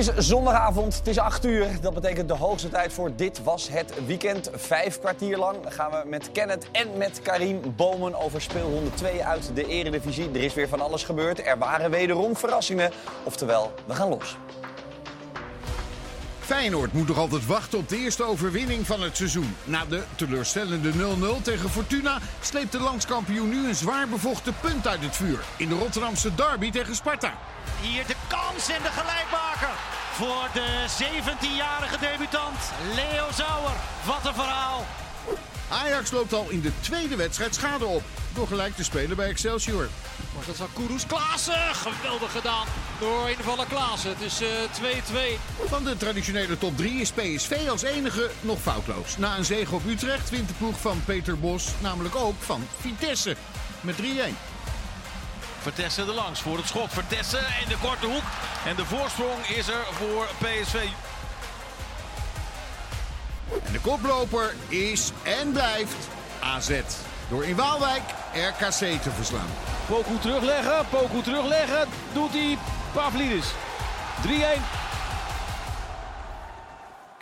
is zondagavond, het is 8 uur. Dat betekent de hoogste tijd voor Dit Was Het Weekend. Vijf kwartier lang gaan we met Kenneth en met Karim Bomen over speel 102 uit de Eredivisie. Er is weer van alles gebeurd. Er waren wederom verrassingen. Oftewel, we gaan los. Feyenoord moet nog altijd wachten op de eerste overwinning van het seizoen. Na de teleurstellende 0-0 tegen Fortuna sleept de landskampioen nu een zwaar bevochten punt uit het vuur. In de Rotterdamse derby tegen Sparta. Hier de kans en de gelijkmaker voor de 17-jarige debutant Leo Zouwer. Wat een verhaal. Ajax loopt al in de tweede wedstrijd schade op. Door gelijk te spelen bij Excelsior. Maar dat is Kudus Klaassen. Geweldig gedaan door invaller Klaassen. Het is eh, 2-2. Van de traditionele top 3 is PSV als enige nog foutloos. Na een zege op Utrecht wint de ploeg van Peter Bos namelijk ook van Vitesse met 3-1. Vertessen er langs voor het schot. Vertessen in de korte hoek. En de voorsprong is er voor PSV. En de koploper is en blijft AZ. Door in Waalwijk RKC te verslaan. Poku terugleggen, Poku terugleggen. Doet hij Pavlidis. 3-1.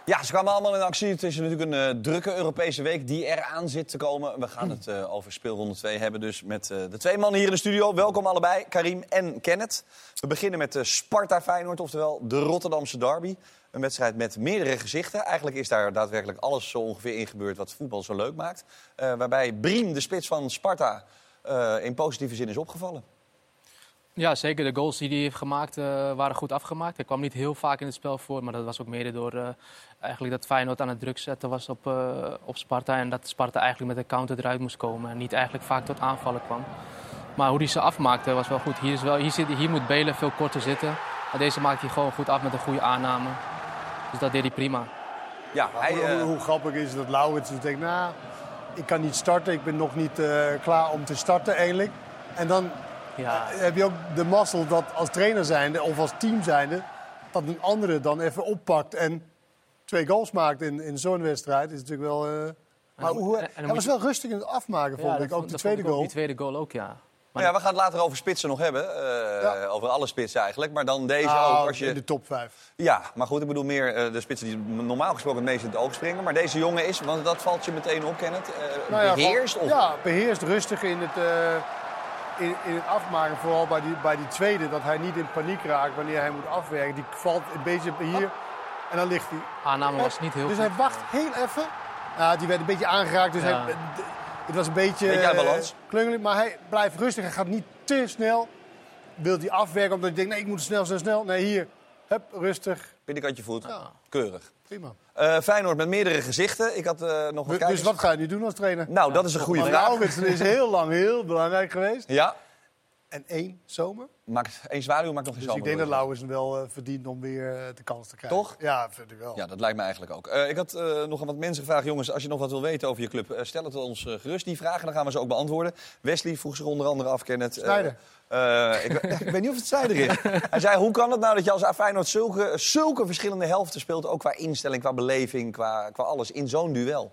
Ja, ze kwamen allemaal in actie. Het is natuurlijk een uh, drukke Europese week die eraan zit te komen. We gaan het uh, over speelronde 2 hebben dus met uh, de twee mannen hier in de studio. Welkom allebei, Karim en Kenneth. We beginnen met Sparta Feyenoord, oftewel de Rotterdamse derby. Een wedstrijd met meerdere gezichten. Eigenlijk is daar daadwerkelijk alles zo ongeveer in gebeurd wat voetbal zo leuk maakt. waarbij Briem, de spits van Sparta, in positieve zin is opgevallen. Ja, zeker. De goals die hij heeft gemaakt uh, waren goed afgemaakt. Hij kwam niet heel vaak in het spel voor, maar dat was ook mede door uh, eigenlijk dat Feyenoord aan het druk zetten was op, op Sparta. En dat Sparta eigenlijk met een counter eruit moest komen en niet eigenlijk vaak tot aanvallen kwam. Maar hoe hij ze afmaakte was wel goed. Hier, is wel, hier, zit, hier moet Belen veel korter zitten. Maar deze maakt hij gewoon goed af met een goede aanname. Dus dat deed hij prima. Ja, hij, hoe, hoe, grappig is dat Lauwits denkt, nou, ik kan niet starten. Ik ben nog niet klaar om te starten eigenlijk. En dan ja. heb je ook de mazzel dat als trainer zijnde of als team zijnde... dat een andere dan even oppakt en twee goals maakt in, in zo'n wedstrijd. is natuurlijk wel... Uh... Maar hoe, hij was wel rustig in het afmaken, vond ja, ik. Ook de tweede goal. Die tweede goal ook, ja. Maar ja, we gaan het later over spitsen nog hebben. Uh, ja. Over alle spitsen eigenlijk. Maar dan deze nou, ook. Als je... In de top 5. Ja, maar goed, ik bedoel meer uh, de spitsen die normaal gesproken het meest in het oog springen. Maar deze jongen is, want dat valt je meteen op, Kenneth, uh, nou ja, beheerst? Of... Ja, beheerst, rustig in het in, in, het afmaken, vooral bij die, bij die tweede, dat hij niet in paniek raakt wanneer hij moet afwerken. Die valt een beetje hier en dan ligt hij. Aanname was niet heel Dus goed. hij wacht heel even. Uh, die werd een beetje aangeraakt, dus Ja. hij, het was een beetje, uit eh, balans. klungelig. Maar hij blijft rustig, hij gaat niet te snel. Wil hij afwerken omdat hij denkt, nee, ik moet snel, snel, snel. Nee, hier, hup, rustig. Binnenkantje voet. Ja. Keurig. Prima. Uh, Feyenoord met meerdere gezichten. Ik had uh, nog wat Dus wat ga je nu doen als trainer? Nou, dat is een goede vraag. Lauwits is heel lang heel belangrijk geweest. Ja, En één zomer. maakt, één zwaluw maakt nog geen Dus ik zomer. denk dat Lauwers wel eh, verdient om weer eh, de kans te krijgen. Toch? Ja, vind ik wel. Ja, dat lijkt me eigenlijk ook. Uh, ik had uh, nog wat mensen gevraagd. Jongens, als je nog wat wil weten over je club, uh, stel het ons gerust, die vragen. Dan gaan we ze ook beantwoorden. Wesley vroeg zich onder andere af, Kenneth. Snijder. ik, ik, weet niet of het Snijder is. Hij zei, hoe kan het nou dat je als Feyenoord zulke, zulke verschillende helften speelt... ook qua instelling, qua beleving, qua, qua alles, in zo'n duel?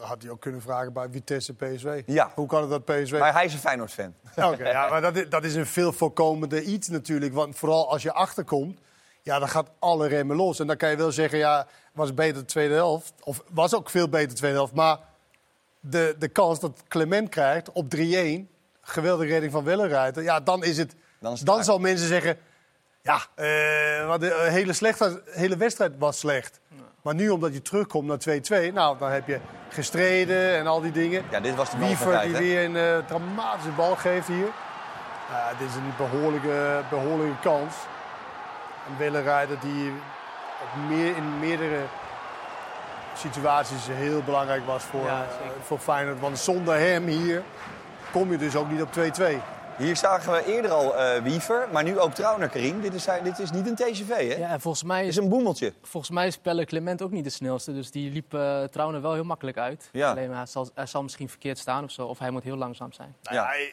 Had hij ook kunnen vragen bij Vitesse PSV. Ja. Hoe kan het dat PSV... Maar hij is een Feyenoord-fan. Oké, ja, maar dat is, dat is een veel voorkomende iets natuurlijk. Want vooral als je achterkomt, ja, dan gaat alle remmen los. En dan kan je wel zeggen, ja, was beter de tweede helft. Of was ook veel beter de tweede helft. Maar de, de kans dat Clement krijgt op 3-1, geweldige redding van Wellenruiter... ja, dan is het... Dan is dan zal mensen zeggen... Ja, eh, maar de eh, hele, slechte, hele wedstrijd was slecht. Maar nu, omdat je terugkomt naar 2-2... nou, dan heb je gestreden en al die dingen. Ja, dit was de Wiever die hè? weer een eh, dramatische bal geeft hier. Ja, dit is een behoorlijke, behoorlijke kans. Een Wellenrijder die op meer, in meerdere situaties heel belangrijk was voor, Ja, eh, voor Feyenoord. Want zonder hem hier kom je dus ook niet op 2-2. Hier zagen we eerder al eh, Wiever, maar nu ook Trauner, Karim. Dit is, zijn- dit is niet een TCV, hè? Ja, en volgens mij Dit is, is een boemeltje. volgens mij is Pelle Clement ook niet de snelste. Dus die liep uh, Trauner wel heel makkelijk uit. Ja. Alleen maar hij zal, hij zal misschien verkeerd staan of zo. Of hij moet heel langzaam zijn. Nou Ja. ja,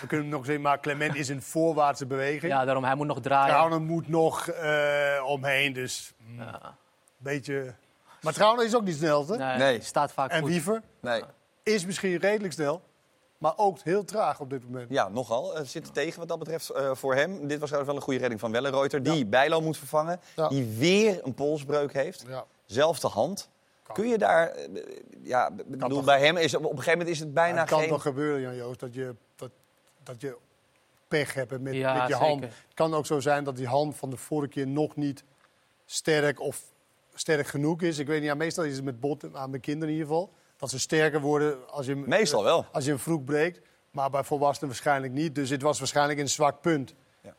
we kunnen hem nog zeggen, maar Clement is een voorwaartse beweging. Ja, daarom hij moet nog draaien. Trauner moet nog eh, omheen, dus een Ja. beetje... Maar Trauner is ook niet snel, hè? Nee, Nee. staat vaak En goed. Wiever Nee. is misschien redelijk snel. Maar ook heel traag op dit moment. Ja, nogal. Het zit er tegen wat dat betreft uh, voor hem. Dit was wel een goede redding van Wellenreuter. Die ja. Bijlo moet vervangen. Ja. Die weer een polsbreuk heeft. Ja. Zelfde hand. Kan. Kun je daar... Ja, bedoel, bij hem is op een gegeven moment is het bijna het kan geen... toch gebeuren, Jan Joost, dat je, dat, dat je pech hebt met, met je hand. Het kan ook zo zijn dat die hand van de vorige keer nog niet sterk of sterk genoeg is. Ik weet niet, ja, meestal is het met bot aan mijn kinderen in ieder geval. Dat ze sterker worden als je, meestal wel. als je een vroeg breekt. Maar bij volwassenen waarschijnlijk niet. Dus het was waarschijnlijk een zwak punt. Ja.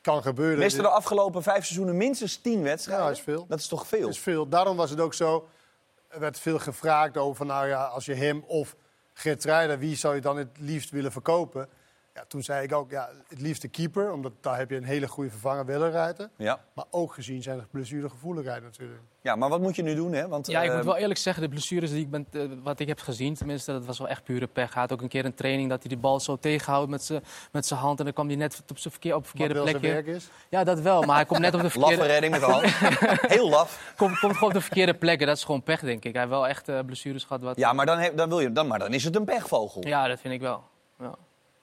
Kan gebeuren. Miste de afgelopen vijf seizoenen minstens tien wedstrijden. Ja, dat is veel. Dat is toch veel? Dat is veel. Daarom was het ook zo. Er werd veel gevraagd over van, nou ja, als je hem of Gert Rijder, wie zou je dan het liefst willen verkopen? Ja, toen zei ik ook, ja, het liefst de keeper, omdat daar heb je een hele goede vervanger willen Ja. Maar ook gezien zijn de blessuregevoeligheid natuurlijk. Ja, maar wat moet je nu doen? Hè? Want, ja, ik moet eh, wel eerlijk zeggen, de blessures die ik ben, uh, wat ik heb gezien, tenminste, dat was wel echt pure pech. Hij had ook een keer een training dat hij die bal zo tegenhoudt met zijn hand. En dan kwam hij net op zijn verkeer, op verkeerde plekje. werk is? Ja, dat wel, maar hij komt net op de verkeerde... Laffe redding met de hand. Heel laf. Komt, komt gewoon op de verkeerde plekken. Dat is gewoon pech, denk ik. Hij heeft wel echt uh, blessures gehad. Wat... Ja, maar dan, heb, dan, wil je, dan, maar dan is het een pechvogel. Ja, dat vind ik wel. Ja.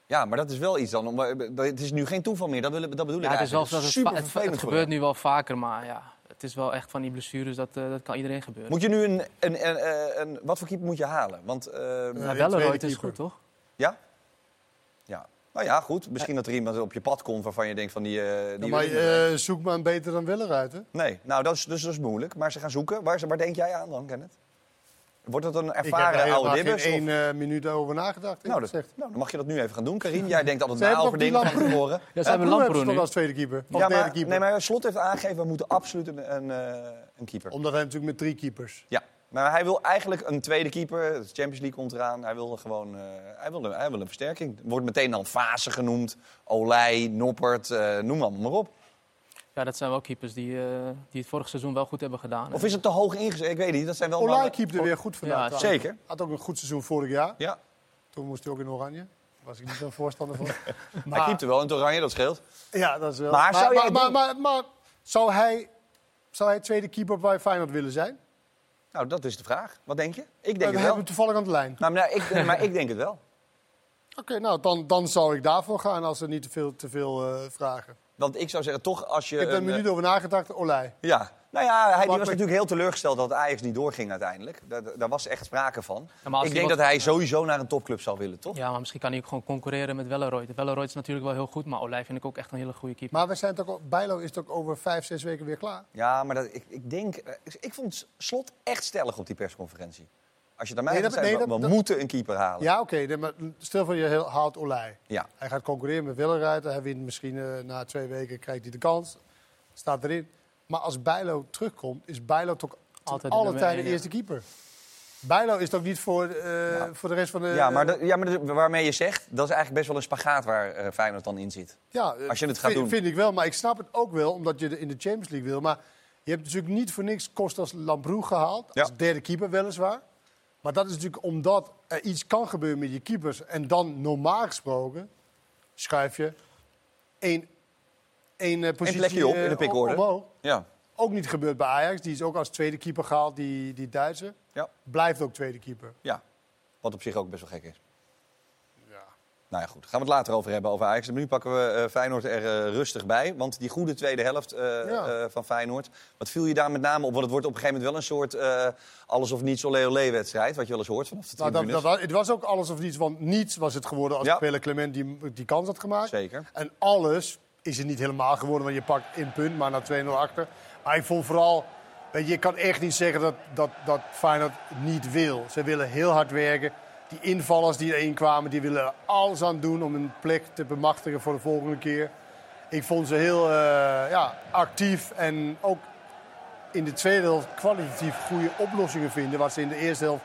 Ja, maar dat is wel iets dan. Het is nu geen toeval meer, dat, wil, dat bedoel ik ja, het is wel, dat het, het, gebeurt nu wel vaker, maar ja, het is wel echt van die blessures, dat, uh, dat kan iedereen gebeuren. Moet je nu een, een, een, een wat voor keeper moet je halen? Want, uh, ja, Welleroyd is goed, toch? Ja? Ja. Nou ja, goed. Misschien dat er iemand op je pad komt waarvan je denkt van die... Uh, die ja, maar uh, zoek maar een beter dan Welleruit, hè? Nee, nou dat is, dus, dat is moeilijk. Maar ze gaan zoeken. Waar, waar denk jij aan dan, Kenneth? Wordt het een ervaren oude dibbers? Ik heb er één uh, minuut over nagedacht. Nou, dat, nou, dan mag je dat nu even gaan doen, Karim. Jij denkt altijd na over dingen van tevoren. Ja, ze hebben Lamproen nu. als tweede keeper. Of ja, maar, keeper. Nee, maar Slot heeft aangegeven, we moeten absoluut een, een, uh, een keeper. Omdat hij natuurlijk met drie keepers. Ja, maar hij wil eigenlijk een tweede keeper. De Champions League komt eraan. Hij wil gewoon uh, hij wil, hij wil een versterking. Wordt meteen dan fase genoemd. Olij, Noppert, uh, noem allemaal maar op. Ja, dat zijn wel keepers die, uh, die het vorig seizoen wel goed hebben gedaan. Of is het te hoog ingezet? Ik weet niet. Dat zijn wel Olij keepte weer goed vandaag. Ja, zeker. Had ook een goed seizoen vorig jaar. Ja. Toen moest hij ook in oranje. was ik niet zo'n voorstander van. maar, hij keepte wel in het oranje, dat scheelt. Ja, dat is wel. Maar, zou, maar, maar, maar, maar, zou, hij, zou hij tweede keeper bij Feyenoord willen zijn? Nou, dat is de vraag. Wat denk je? Ik denk we het wel. hebben toevallig aan de lijn. Nou, maar, ik, maar ik denk het wel. Oké, nou, dan, dan zou ik daarvoor gaan als ze niet te veel, te veel uh, vragen. Want ik zou zeggen, toch als je... Ik heb er een minuut over nagedacht, Olij. Ja, nou ja, hij was natuurlijk heel teleurgesteld dat Ajax niet doorging uiteindelijk. Daar, daar was echt sprake van. ik denk dat hij sowieso naar een topclub zou willen, toch? Ja, maar misschien kan hij ook gewoon concurreren met Welleroyd. Welleroyd is natuurlijk wel heel goed, maar Olij vind ik ook echt een hele goede keeper. Maar we zijn toch, Bijlo is toch over vijf, zes weken weer klaar? Ja, maar dat, ik, ik denk... Ik vond Slot echt stellig op die persconferentie. Als je daar mij nee, zei, we, we moeten een keeper halen. Ja, oké. Okay, stel voor je haalt Olij. Ja. Hij gaat concurreren met Willeruyter. Hij wint misschien uh, na twee weken, krijgt hij de kans. Staat erin. Maar als Bijlo terugkomt, is Bijlo toch altijd alle tijden de eerste keeper. Bijlo is toch niet voor, uh, ja. voor de rest van de... Ja, maar, de, ja, maar de, waarmee je zegt, dat is eigenlijk best wel een spagaat waar uh, Feyenoord dan in zit. Ja, als je het gaat vind, doen. vind ik wel. Maar ik snap het ook wel, omdat je in de Champions League wil. Maar je hebt natuurlijk niet voor niks Kostas Lambroe gehaald. Als derde keeper weliswaar. Maar dat is natuurlijk omdat er iets kan gebeuren met je keepers. En dan normaal gesproken schuif je één, één uh, positie Eén plekje op in de pikorde. Omhoog. Ja. Ook niet gebeurd bij Ajax. Die is ook als tweede keeper gehaald, die, die Duitse. Ja. Blijft ook tweede keeper. Ja, wat op zich ook best wel gek is. Nou ja, goed. Gaan we het later over hebben over Ajax. Nu pakken we uh, Feyenoord er uh, rustig bij. Want die goede tweede helft uh, ja. van Feyenoord. Wat viel je daar met name op? Want het wordt op een gegeven moment wel een soort alles of niets olé olé wedstrijd. Wat je wel eens hoort vanaf de nou, dat, dat Het was ook alles of niets. Want niets was het geworden als ja. Pelle Clement die, die kans had gemaakt. Zeker. En alles is het niet helemaal geworden. Want je pakt in punt, maar na 2-0 achter. Maar ik vond vooral... Je kan echt niet zeggen dat, dat, dat Feyenoord niet wil. Ze willen heel hard werken die invallers die erin kwamen, die willen alles aan doen om een plek te bemachtigen voor de volgende keer. Ik vond ze heel uh, ja, actief en ook in de tweede helft kwalitatief goede oplossingen vinden. Wat ze in de eerste helft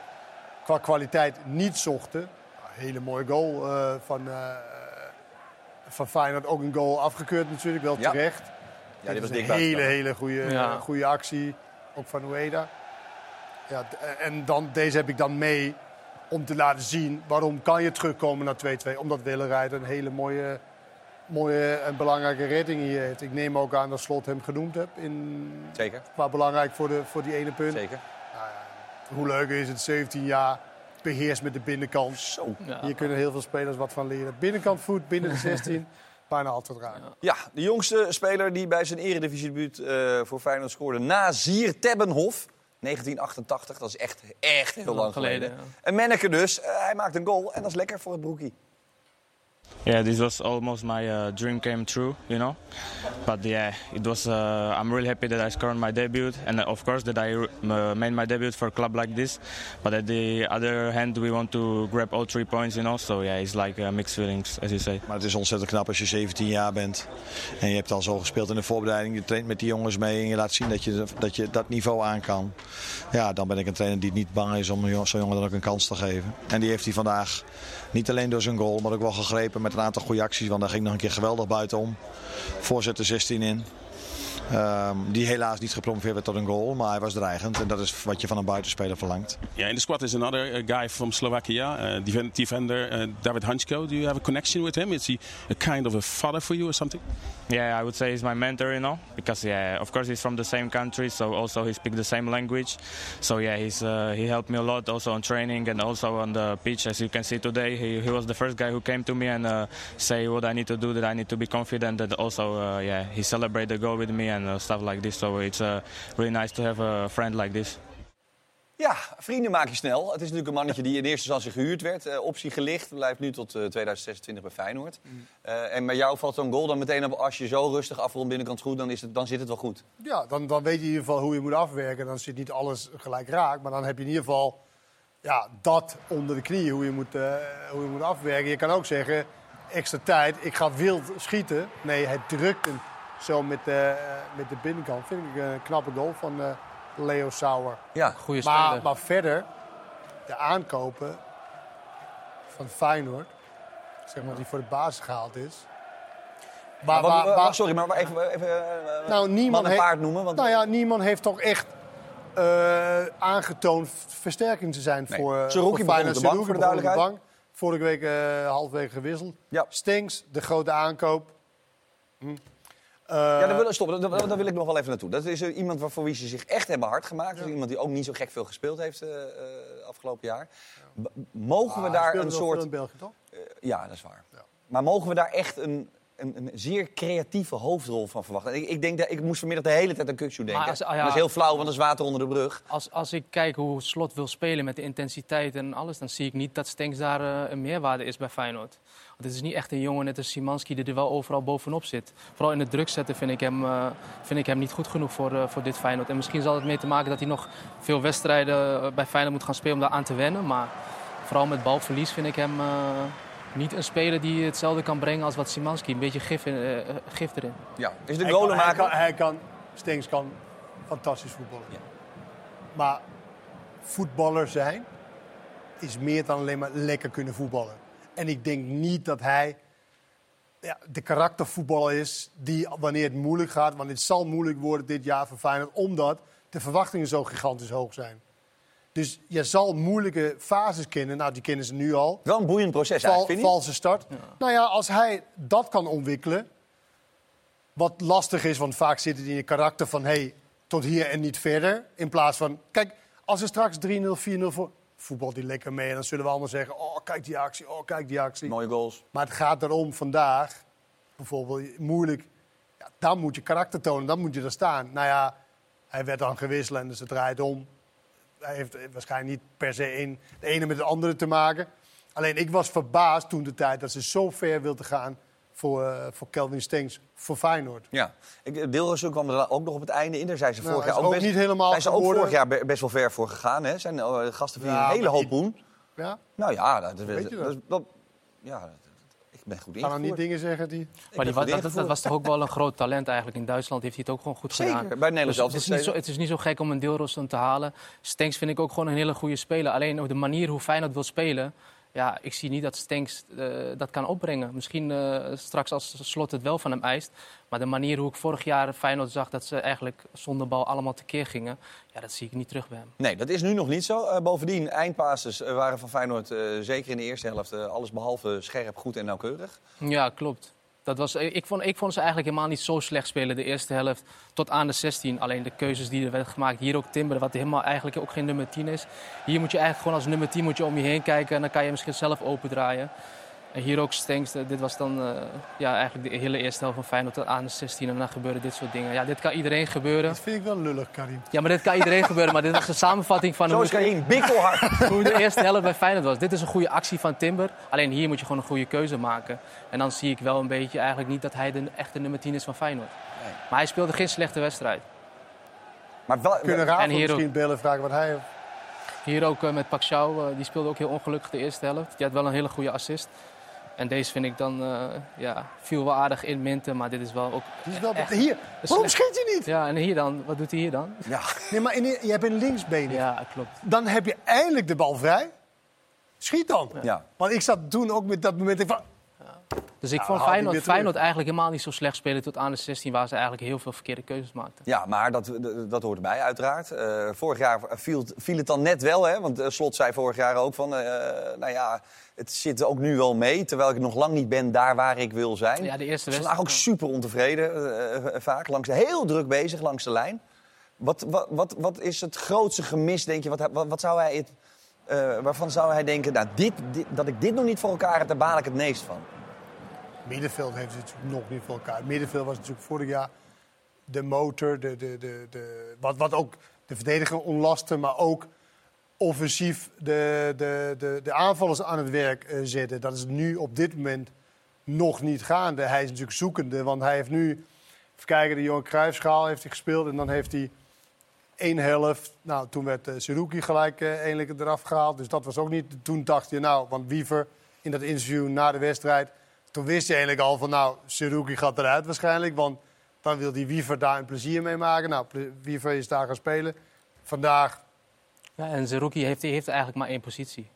qua kwaliteit niet zochten. Een hele mooie goal uh, van, uh, van Feyenoord. Ook een goal afgekeurd natuurlijk, wel terecht. Ja, die was een hele, hele goede, ja. goede actie. Ook van Ueda. Ja, en dan, deze heb ik dan mee om te laten zien waarom kan je terugkomen naar 2-2. Omdat Willerij een hele mooie, mooie en belangrijke redding hier heeft. Ik neem ook aan dat Slot hem genoemd heb. In, Zeker. Maar belangrijk voor, de, voor die ene punt. Zeker. Nou ja, hoe leuk is het, 17 jaar. beheerst met de binnenkant. Zo. Ja. Hier kunnen heel veel spelers wat van leren. Binnenkant voet, binnen de 16, bijna altijd raken. Ja, de jongste speler die bij zijn eredivisiedebuut eh voor Feyenoord scoorde... Nazir Tebbenhof, 1988. Dat is echt, echt heel lang geleden. geleden, ja. Een manneke dus. Eh, hij maakt een goal en dat is lekker voor het broekie. Yeah, this was almost my uh, dream came true, you know. But yeah, it was. Uh, I'm really happy that I scored my debut, and of course that I uh, made my debut for a club like this. But at the other hand, we want to grab all three points, you know. So yeah, it's like mixed feelings, as you say. Maar het is ontzettend knap als je 17 jaar bent. En je hebt al zo gespeeld in de voorbereiding. Je traint met die jongens mee en je laat zien dat je dat, je dat niveau aan kan. Ja, dan ben ik een trainer die niet bang is om zo'n jongen dan ook een kans te geven. En die heeft hij vandaag niet alleen door zijn goal, maar ook wel gegrepen met een aantal goede acties. Want daar ging nog een keer geweldig buitenom. Voorzet de 16 in. Ehm, die helaas niet gepromoveerd werd tot een goal, maar hij was dreigend. En dat is wat je van een buitenspeler verlangt. Yeah, in the squad is another uh, guy from Slovakia, uh, defen- defender uh, David Hanchko. Do you have a connection with him? Is he a kind of a father for you or something? Yeah, I would say he's my mentor, you know, because yeah, of course he's from the same country, so also he speaks the same language. So yeah, he's uh, he helped me a lot also on training and also on the pitch. As you can see today, he, he was the first guy who came to me and uh, say what I need to do, that I need to be confident. That also uh, yeah, he celebrated the goal with me and uh, stuff like this. So it's uh, really nice to have a friend like this. Ja, vrienden maak je snel. Het is natuurlijk een mannetje die in eerste instantie gehuurd werd. Eh, optie gelicht, blijft nu tot eh, 2026 bij Feyenoord. Eh, en bij jou valt zo'n goal dan meteen op. Als je zo rustig afrondt binnenkant goed, dan, is het, dan zit het wel goed. Ja, dan, dan weet je in ieder geval hoe je moet afwerken. Dan zit niet alles gelijk raak. Maar dan heb je in ieder geval ja, dat onder de knieën, hoe je, moet, eh, hoe je moet afwerken. Je kan ook zeggen, extra tijd, ik ga wild schieten. Nee, hij drukt hem zo met, de met de binnenkant. Vind ik een knappe goal van eh, Leo Sauer. Ja, Maar, speler. maar verder, de aankopen van Feyenoord, zeg maar, die voor de basis gehaald is. Maar, Maar, maar- maar- sorry, maar even, even eh, nou, man niemand heeft- paard noemen. Want Nou ja, niemand heeft toch echt eh, aangetoond versterking te zijn Nee. voor, eh, Zerouki voor Feyenoord. Zerouki voor de op de duidelijkheid. bank. Vorige week eh halfweg gewisseld. Ja. Stinks, de grote aankoop. Hm. Eh, Ja, daar wil, stop, daar, daar wil ik nog wel even naartoe. Dat is eh, iemand voor wie ze zich echt hebben hard gemaakt. Is iemand die ook niet zo gek veel gespeeld heeft eh afgelopen jaar. B- mogen we ah, daar een soort... in België, toch? Ja, dat is waar. Maar mogen we daar echt een, een, een zeer creatieve hoofdrol van verwachten? Ik, ik, denk dat, ik moest vanmiddag de hele tijd aan Kuksu denken. Als- ah, ja. Dat is heel flauw, want dat is water onder de brug. Als, als ik kijk hoe Slot wil spelen met de intensiteit en alles, dan zie ik niet dat Stenks daar eh, een meerwaarde is bij Feyenoord. Want het is niet echt een jongen net als Simanski die er wel overal bovenop zit. Vooral in het druk zetten vind ik hem, eh, vind ik hem niet goed genoeg voor, eh, voor dit Feyenoord. En misschien zal het mee te maken dat hij nog veel wedstrijden bij Feyenoord moet gaan spelen om daar aan te wennen. Maar vooral met balverlies vind ik hem niet een speler die hetzelfde kan brengen als wat Simanski. Een beetje gif, in, eh, eh, gif erin. Ja. Is de Hij kan, golen hij, maken? kan, hij kan, Stenks kan fantastisch voetballen. Maar voetballer zijn is meer dan alleen maar lekker kunnen voetballen. En ik denk niet dat hij ja, de karaktervoetballer is die wanneer het moeilijk gaat... want het zal moeilijk worden dit jaar voor Feyenoord... omdat de verwachtingen zo gigantisch hoog zijn. Dus je zal moeilijke fases kennen. Nou, die kennen ze nu al. Wel een boeiend proces Val, eigenlijk, vind je valse start. Nou ja, als hij dat kan ontwikkelen. Wat lastig is, want vaak zit het in je karakter van hey, tot hier en niet verder. In plaats van, kijk, als er straks 3-0, 4-0 voor. Voetbal die lekker mee. En dan zullen we allemaal zeggen: Oh, kijk die actie, oh, kijk die actie. Mooie goals. Maar het gaat erom vandaag, bijvoorbeeld moeilijk. Ja, dan moet je karakter tonen, dan moet je er staan. Nou ja, hij werd dan gewisseld en dus het draait om. Hij heeft waarschijnlijk niet per se een, de ene met de andere te maken. Alleen ik was verbaasd toen de tijd dat ze zo ver wilden gaan voor, eh, voor Kelvin Stenks, voor Feyenoord. Ja, kwam er ook nog op het einde in. Daar zijn ze Nou, vorig hij jaar is ook, ook best, niet helemaal zijn ze ook vorig jaar be- best wel ver voor gegaan. Hè? Zijn eh, gasten van Ja, een hele hoop poen. Ja? Nou ja, dat, dat, dat? dat- ja, ben goed Gaan dan niet ingevoerd. dingen zeggen die... Maar die, dat, dat ingevoerd. was toch ook wel een groot talent eigenlijk. In Duitsland heeft hij het ook gewoon goed Zeker, gedaan. bij Nederland Dus het, is niet zo, het is niet zo gek om een deelroster te halen. Stenks vind ik ook gewoon een hele goede speler. Alleen op de manier hoe Feyenoord wil spelen... Ja, ik zie niet dat Stenks eh, dat kan opbrengen. Misschien eh, straks als Slot het wel van hem eist. Maar de manier hoe ik vorig jaar Feyenoord zag... dat ze eigenlijk zonder bal allemaal tekeer gingen... Ja, dat zie ik niet terug bij hem. Nee, dat is nu nog niet zo. Eh, bovendien, eindpasses eh, waren van Feyenoord zeker in de eerste helft... alles behalve scherp, goed en nauwkeurig. Ja, klopt. Dat was, ik, vond, ik vond ze eigenlijk helemaal niet zo slecht spelen de eerste helft tot aan de 16. Alleen de keuzes die er werden gemaakt. Hier ook Timber, wat helemaal eigenlijk ook geen nummer 10 is. Hier moet je eigenlijk gewoon als nummer 10 moet je om je heen kijken en dan kan je misschien zelf opendraaien. En hier ook Stenks, dit was dan uh, ja, eigenlijk de hele eerste helft van Feyenoord aan de 16 en dan gebeuren dit soort dingen. Ja, dit kan iedereen gebeuren. Dat vind ik wel lullig, Karim. Ja, maar dit kan iedereen gebeuren. Maar dit was de samenvatting van Zo hoe, is Karim, bikkelhard. hoe de eerste helft bij Feyenoord was. Dit is een goede actie van Timber. Alleen hier moet je gewoon een goede keuze maken. En dan zie ik wel een beetje eigenlijk niet dat hij de echte nummer 10 is van Feyenoord. Nee. Maar hij speelde geen slechte wedstrijd. Maar wel, Kunnen Rafa misschien ook, bellen vragen wat hij... Hier ook uh, met Paxiao, uh, die speelde ook heel ongelukkig de eerste helft. Die had wel een hele goede assist. En deze vind ik dan, uh, ja, viel wel aardig in minten, maar dit is wel ook. Die is wel echt, hier. Waarom schiet hij niet? Ja, en hier dan, wat doet hij hier dan? Ja. Nee, maar in, je hebt een linksbeen. Ja, klopt. Dan heb je eindelijk de bal vrij. Schiet dan. Ja. Want ik zat toen ook met dat moment. Ik van, dus ik vond Feyenoord, Feyenoord, eigenlijk helemaal niet zo slecht spelen tot aan de 16, waar ze eigenlijk heel veel verkeerde keuzes maakten. Ja, maar dat, dat hoort erbij, uiteraard. Uh, vorig jaar viel, viel, het dan net wel, hè? Want uh, Slot zei vorig jaar ook van, uh, nou ja, het zit ook nu wel mee, terwijl ik nog lang niet ben daar waar ik wil zijn. Ja, de eerste wedstrijd. Vandaag ook super ontevreden, vaak. Langs heel druk bezig langs de lijn. Wat, wat, wat, wat is het grootste gemis, denk je? Wat, wat, wat zou hij het, waarvan zou hij denken, nou, dit, dit, dat ik dit nog niet voor elkaar heb, daar baal ik het meest van? Middenveld heeft natuurlijk nog niet voor elkaar. middenveld was natuurlijk vorig jaar de motor, de, de, de, de, wat, wat ook de verdediger onlastte, maar ook offensief de, de, de, de aanvallers aan het werk uh, zetten. Dat is nu op dit moment nog niet gaande. Hij is natuurlijk zoekende, want hij heeft nu... Even kijken, de Johan Cruijffschaal heeft hij gespeeld en dan heeft hij één helft. Nou, toen werd uh, gelijk uh, eindelijk eraf gehaald. Dus dat was ook niet... Toen dacht je, nou, want Wiever in dat interview na de wedstrijd toen wist je eigenlijk al van, nou, Seruki gaat eruit waarschijnlijk. Want dan wil die Wiever daar een plezier mee maken. Nou, Wiever is daar gaan spelen. Vandaag... Ja, en Seruki heeft, heeft eigenlijk maar één positie.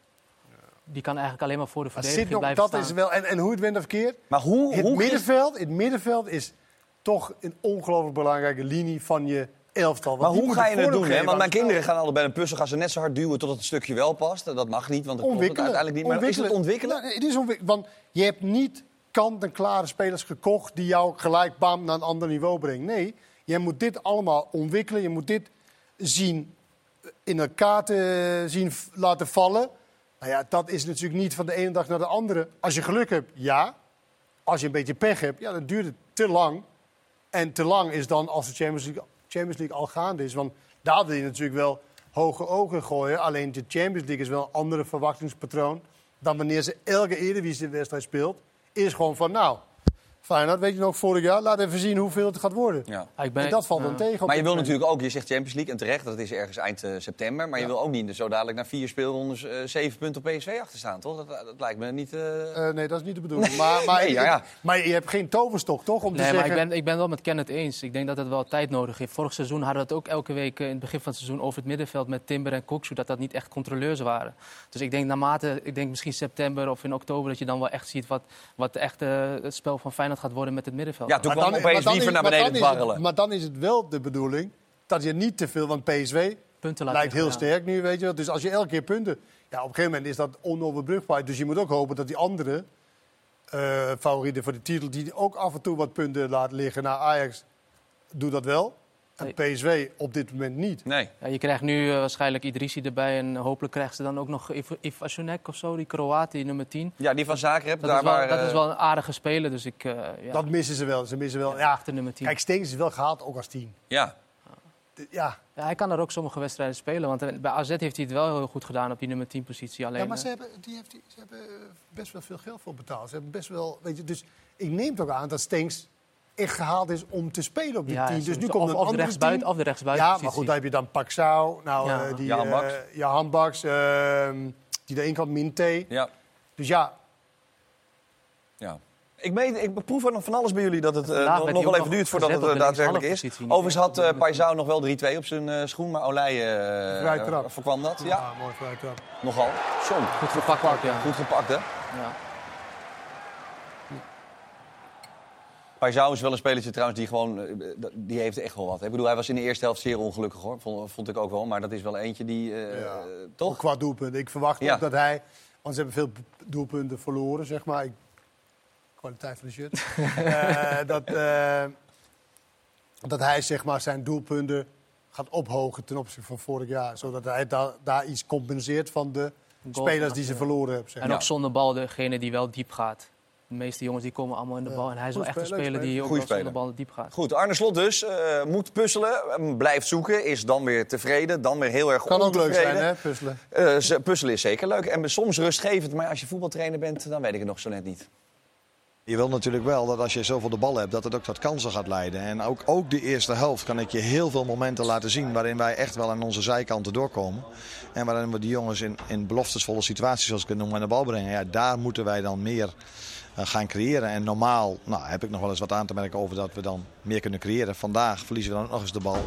Die kan eigenlijk alleen maar voor de verdediging nog, blijven dat staan. Is wel, en, en hoe het went of verkeerd. Maar hoe, het, hoe middenveld, het middenveld is toch een ongelooflijk belangrijke linie van je elftal. Maar hoe ga je het doen? Hè? Want mijn kinderen gaan bij een puzzel gaan ze net zo hard duwen tot het stukje wel past. Dat mag niet, want het klopt het uiteindelijk niet. Maar is het ontwikkelen? Nou, het is ontwikkelen. Want je hebt niet kant-en-klare spelers gekocht die jou gelijk bam naar een ander niveau brengen. Nee, je moet dit allemaal ontwikkelen. Je moet dit zien in elkaar te zien laten vallen. Nou ja, dat is natuurlijk niet van de ene dag naar de andere. Als je geluk hebt, ja. Als je een beetje pech hebt, ja, dan duurt het te lang. En te lang is dan als de Champions League, Champions League al gaande is. Want daar wil je natuurlijk wel hoge ogen gooien. Alleen de Champions League is wel een andere verwachtingspatroon... dan wanneer ze elke Eredivisie-wedstrijd speelt is gewoon van, nou, Feyenoord, weet je nog, vorig jaar, laat even zien hoeveel het gaat worden. Ja. En dat valt dan tegen. Maar je wil natuurlijk ook, je zegt Champions League en terecht, dat is ergens eind uh, september. Maar je wil ook niet zo dadelijk na vier speelrondes uh, zeven punten op PSV achter staan, toch? Dat, dat lijkt me niet... Uh... nee, dat is niet de bedoeling. Maar, maar, nee, ja, ja. maar je hebt geen toverstok, toch? Om nee, te zeggen... maar ik ben, ik ben wel met Kenneth eens. Ik denk dat het wel tijd nodig heeft. Vorig seizoen hadden we het ook elke week in het begin van het seizoen over het middenveld met Timber en Koksu, dat dat niet echt controleurs waren. Dus ik denk naarmate, ik denk misschien september of in oktober, dat je dan wel echt ziet wat, wat echt het spel van Feyenoord gaat worden met het middenveld. Ja, toen kwam opeens liever naar beneden barrelen. maar dan is het wel de bedoeling dat je niet te veel, want PSV punten lijkt heel sterk nu, weet je wel. Dus als je elke keer punten... Ja, op een gegeven moment is dat onoverbrugbaar. Dus je moet ook hopen dat die andere uh, favorieten voor de titel... die ook af en toe wat punten laten liggen naar Ajax, doet dat wel. En PSV op dit moment niet. Nee. Ja, je krijgt nu uh, waarschijnlijk Idrissi erbij. En hopelijk krijgt ze dan ook nog Ivasunek of zo, die Kroaat, die nummer 10. Ja, die van Zagreb. Dat, daar is, wel, waar, dat is wel een aardige speler. Dus ik, uh, ja. Dat missen ze wel. Ze missen wel. Ja, ja. nummer 10. Kijk, Steens is wel gehaald ook als 10. Ja. Ja. ja. Hij kan er ook sommige wedstrijden spelen. Want bij AZ heeft hij het wel heel goed gedaan op die nummer 10 positie. Alleen, ja, maar ze hebben, die heeft, ze hebben best wel veel geld voor betaald. Ze hebben best wel, weet je, dus ik neem toch aan dat Steens echt gehaald is om te spelen op dit team. Dus nu komt een of de rechtsbuiten, of de rechtsbuiten. Ja, maar goed, dan heb je dan Paxau, nou, ja. uh, die, Baks, uh, Jahan Baks uh, die ene kant Minte. Ja. Dus ja. Ja. Ik, meen, ik proef er nog van alles bij jullie dat het uh, nog, nog wel even duurt voordat het daadwerkelijk is. Overigens had uh, Paisao nog wel 3-2 op zijn uh, schoen, maar Olij uh, voorkwam dat. Ja, ja mooi vrij trap. Nogal. John. Goed gepakt, ja. Goed gepakt, hè? Ja. Paisao is wel een spelertje trouwens die gewoon... Die heeft echt wel wat. Ik bedoel, hij was in de eerste helft zeer ongelukkig hoor. Vond, vond ik ook wel. Maar dat is wel eentje die... Uh, ja. Toch? Qua doelpunten. Ik verwacht ja. ook dat hij... Want ze hebben veel doelpunten verloren, zeg maar. Ik, kwaliteit van de shirt. Eh, dat, eh, dat hij zeg maar, zijn doelpunten gaat ophogen ten opzichte van vorig jaar. Zodat hij da daar iets compenseert van de Goal spelers die ze verloren hebben. Zeg En maar. ook zonder bal degene die wel diep gaat. De meeste jongens die komen allemaal in de Ja. bal. En hij is wel Goed echt een speler, die ook zonder speler. bal diep gaat. Goed, Arne Slot dus. eh, moet puzzelen, blijft zoeken, is dan weer tevreden, dan weer heel erg Kan ook leuk zijn, hè, puzzelen. Eh, ze- puzzelen is zeker leuk en soms rustgevend, maar als je voetbaltrainer bent, dan weet ik het nog zo net niet. Je wil natuurlijk wel dat als je zoveel de bal hebt, dat het ook tot kansen gaat leiden. En ook, ook de eerste helft kan ik je heel veel momenten laten zien waarin wij echt wel aan onze zijkanten doorkomen. En waarin we die jongens in, in beloftesvolle situaties, zoals ik het noem, aan de bal brengen. Ja, daar moeten wij dan meer eh, gaan creëren. En normaal nou, heb ik nog wel eens wat aan te merken over dat we dan meer kunnen creëren. Vandaag verliezen we dan ook nog eens de bal.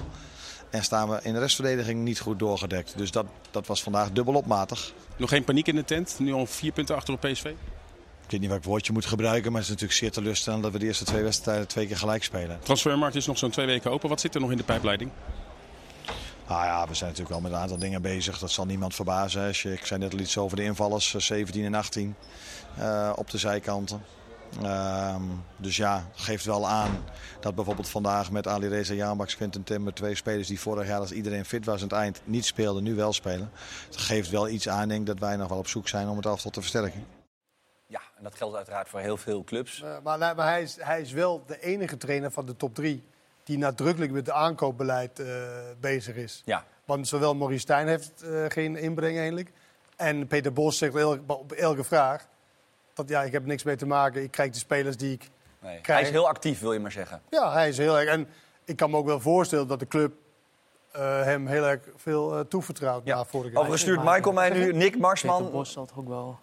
En staan we in de restverdediging niet goed doorgedekt. Dus dat, dat was vandaag dubbelop matig. Nog geen paniek in de tent. Nu al vier punten achter op PSV. Ik weet niet welk woordje moet gebruiken, maar het is natuurlijk zeer teleurstellend dat we de eerste twee wedstrijden twee keer gelijk spelen. Transfermarkt is nog zo'n twee weken open. Wat zit er nog in de pijpleiding? Nou ja, we zijn natuurlijk wel met een aantal dingen bezig. Dat zal niemand verbazen. Als je, ik zei net al iets over de invallers, eh, 17 en 18 eh, op de zijkanten. Ehm, dus ja, geeft wel aan dat bijvoorbeeld vandaag met Ali Reza Jambaks, Quinten Timber, twee spelers die vorig jaar als iedereen fit was aan het eind niet speelden, nu wel spelen. Het geeft wel iets aan, denk dat wij nog wel op zoek zijn om het elftal te versterken. Ja, en dat geldt uiteraard voor heel veel clubs. Eh, maar maar hij, is, hij is wel de enige trainer van de top drie die nadrukkelijk met het aankoopbeleid eh, bezig is. Ja. Want zowel Maurice Stijn heeft eh, geen inbreng eigenlijk. En Peter Bos zegt elke- op elke vraag dat ja, ik heb niks mee te maken. Ik krijg de spelers die ik Nee. Hij krijg. is heel actief, wil je maar zeggen. Ja, hij is heel erg. En ik kan me ook wel voorstellen dat de club eh, hem heel erg veel eh, toevertrouwt Ja. na vorig jaar. Overigens stuurt Michael mij nu Nick Peter Marsman. Bos zal toch ook wel...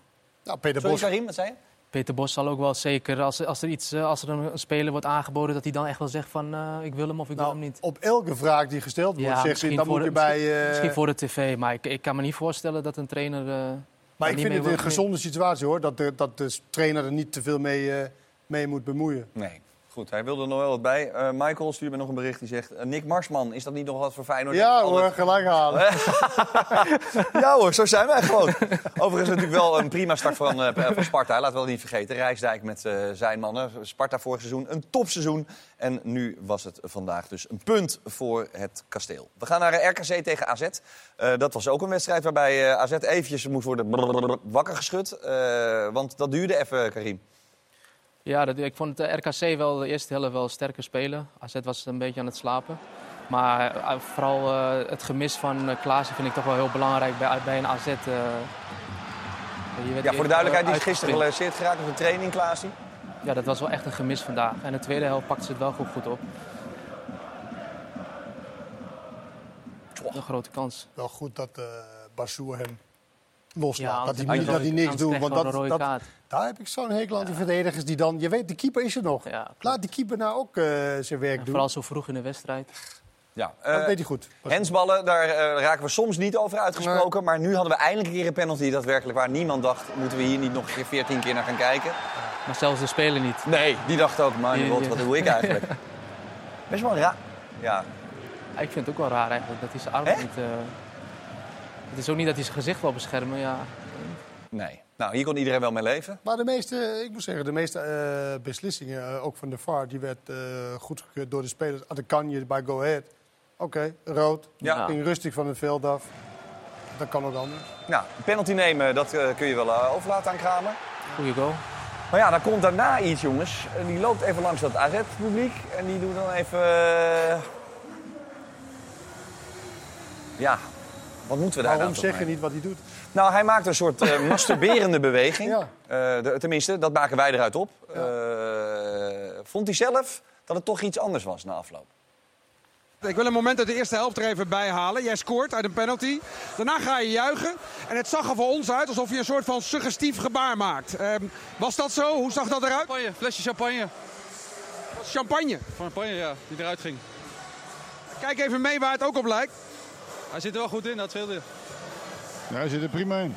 Nou, Peter Sorry, Bos. Karim, wat zei je? Peter Bos zal ook wel zeker, als, als er, iets, eh, als er een, speler wordt aangeboden, dat hij dan echt wel zegt van eh, ik wil hem of ik wil hem Nou, niet. op elke vraag die gesteld wordt, zegt hij, misschien dan voor moet je de- bij... misschien, eh, misschien voor de tv, maar ik, ik kan me niet voorstellen dat een trainer... eh, Maar ik niet vind het een gezonde situatie hoor, dat de, dat de trainer er niet te veel mee, eh, mee moet bemoeien. Nee. Goed, hij wilde er nog wel wat bij. Eh, Michael stuurt me nog een bericht die zegt... eh, Nick Marsman, is dat niet nog wat voor Feyenoord? Ja hoor, gelijk halen. Ja hoor, zo zijn wij gewoon. Overigens natuurlijk wel een prima start van, eh, van Sparta. Laten we dat niet vergeten. Rijsdijk met zijn mannen. Sparta vorig seizoen een topseizoen. En nu was het vandaag dus een punt voor het kasteel. We gaan naar RKC tegen AZ. Dat was ook een wedstrijd waarbij AZ eventjes moest worden wakker geschud. Want dat duurde even, Karim. Ja, dat, ik vond de RKC wel de eerste helft wel sterker spelen. AZ was een beetje aan het slapen. Maar eh, vooral eh, het gemis van uh, Klaassen vind ik toch wel heel belangrijk bij, bij een AZ. eh. Je werd Ja, voor de duidelijkheid, die eh, is gisteren gelanceerd geraakt op de training, Klaasie. Ja, dat was wel echt een gemis vandaag. En de tweede helft pakte ze het wel goed, goed op. Een grote kans. Wel goed dat eh Bassoer hem loslaat. Ja, dat, dat een- niks je Want dat, dat, daar heb ik zo'n hekel aan die verdedigers die dan... Je weet, de keeper is er nog. Ja, Laat die keeper nou ook eh, zijn werk En doen. vooral zo vroeg in de wedstrijd. Ja, dat eh, weet hij goed. Hensballen, daar eh, raken we soms niet over uitgesproken. Maar nu hadden we eindelijk een keer een penalty daadwerkelijk waar niemand dacht... moeten we hier niet nog een keer 14 keer naar gaan kijken? Maar zelfs de speler niet. Nee, die dacht ook, Die- die- wat doe ik eigenlijk? Best wel raar. Ja, Ja, ik vind het ook wel raar eigenlijk dat hij zijn arm niet... eh, Het is ook niet dat hij zijn gezicht wil beschermen. Ja. nee. Nou, hier kon iedereen wel mee leven. Maar de meeste, ik moet zeggen, de meeste eh, beslissingen, eh, ook van de VAR, die werd eh goedgekeurd door de spelers. Adekanje bij Go Ahead. Oké, rood. Ja. Ging rustig van het veld af. Dat kan ook anders. Nou, een penalty nemen, dat eh, kun je wel overlaten aan Kramer. Goeie goal. Maar ja, dan komt daarna iets, jongens. En die loopt even langs dat AZ-publiek. En die doet dan even... Ja, wat moeten we daar Waarom zeg je niet wat hij doet? Nou, hij maakt een soort eh, masturberende beweging. Ja. Eh, tenminste, dat maken wij eruit op. Eh, vond hij zelf dat het toch iets anders was na afloop? Ik wil een moment uit de eerste helft er even bij halen. Jij scoort uit een penalty. Daarna ga je juichen. En het zag er voor ons uit alsof je een soort van suggestief gebaar maakt. Ehm, was dat zo? Hoe zag dat eruit? Champagne, flesje champagne. Champagne. Champagne, ja, die eruit ging. Kijk even mee waar het ook op lijkt. Hij zit er wel goed in, dat scheelde. Ja, hij zit er prima in.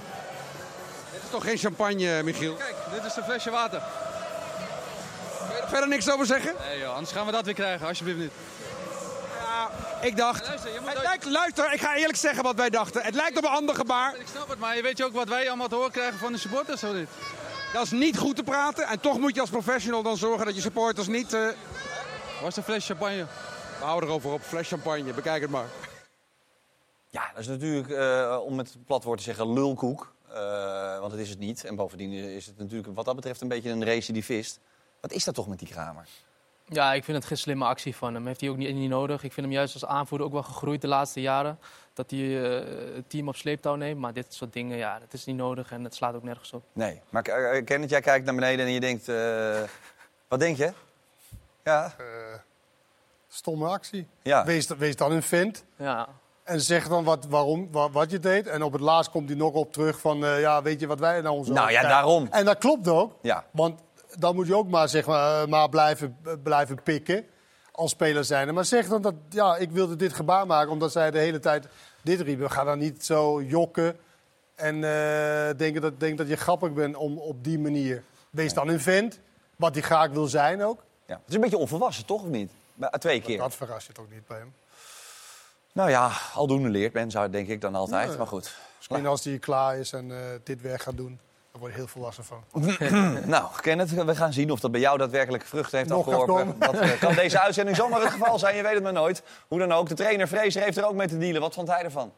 Dit is toch geen champagne, Michiel? Kijk, dit is een flesje water. Kun je er verder niks over zeggen? Nee joh, anders gaan we dat weer krijgen, alsjeblieft niet. Ja, ik dacht... Luister, Het lijkt, luister, ik ga eerlijk zeggen wat wij dachten. Het lijkt op een ander gebaar. Ik snap het, maar je weet je ook wat wij allemaal te horen krijgen van de supporters, of niet? Dat is niet goed te praten. En toch moet je als professional dan zorgen dat je supporters niet... Uh... Is de fles champagne? We houden erover op. Fles champagne. Bekijk het maar. Ja, dat is natuurlijk, uh, om met het platwoord te zeggen, lulkoek. Uh, want het is het niet. En bovendien is het natuurlijk wat dat betreft een beetje een recidivist. Wat is dat toch met die Kramer? Ja, ik vind het geen slimme actie van hem. Heeft hij ook niet, niet nodig. Ik vind hem juist als aanvoerder ook wel gegroeid de laatste jaren. Dat hij uh, het team op sleeptouw neemt. Maar dit soort dingen, ja, dat is niet nodig en het slaat ook nergens op. Nee, maar uh, Kenneth, jij kijkt naar beneden en je denkt... Uh, wat denk je? Ja. stomme actie. Ja. Wees, wees dan een vent. Ja. En zeg dan wat, waarom, wat, wat, je deed. En op het laatst komt hij nog op terug van... ja, weet je wat wij nou zo... Nou ja, daarom. En dat klopt ook. Ja. Want dan moet je ook maar, zeg maar, maar blijven, blijven pikken als speler zijn. Maar zeg dan dat, ja, ik wilde dit gebaar maken omdat zij de hele tijd dit riepen. Ga dan niet zo jokken en uh, denken dat, denk dat je grappig bent om op die manier. Wees dan een vent, wat hij graag wil zijn ook. Ja. Het is een beetje onvolwassen, toch of niet? Twee keer. Dat verrast je toch niet bij hem? Nou ja, aldoende leert men, zou denk ik dan altijd. Maar goed. Misschien als hij klaar is en uh, dit werk gaat doen. Daar word je heel volwassen van. nou, Kenneth, we gaan zien of dat bij jou daadwerkelijk vruchten heeft afgeworpen. Dat uh, kan deze uitzending zomaar het geval zijn, je weet het maar nooit. Hoe dan ook, de trainer Vrezer heeft er ook mee te dealen. Wat vond hij ervan?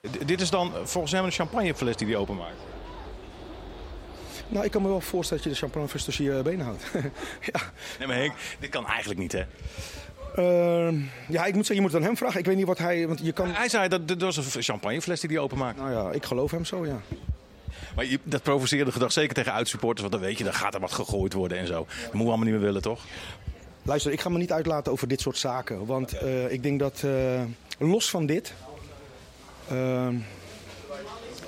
D dit is dan volgens hem een champagnefles die hij openmaakt. Nou, ik kan me wel voorstellen dat je de champagnefles tussen je benen houdt. ja. Nee, maar Henk, dit kan eigenlijk niet, hè? Uh, ja, ik moet zeggen, je moet het aan hem vragen. Ik weet niet wat hij... Want je kan... Hij zei dat dat was een champagnefles die hij openmaakt. Nou ja, ik geloof hem zo, ja. Maar je, dat provoceerde gedrag zeker tegen uitsupporters. Want dan weet je, dan gaat er wat gegooid worden en zo. Dat moeten we allemaal niet meer willen, toch? Luister, ik ga me niet uitlaten over dit soort zaken. Want uh, ik denk dat, uh, los van dit... Uh,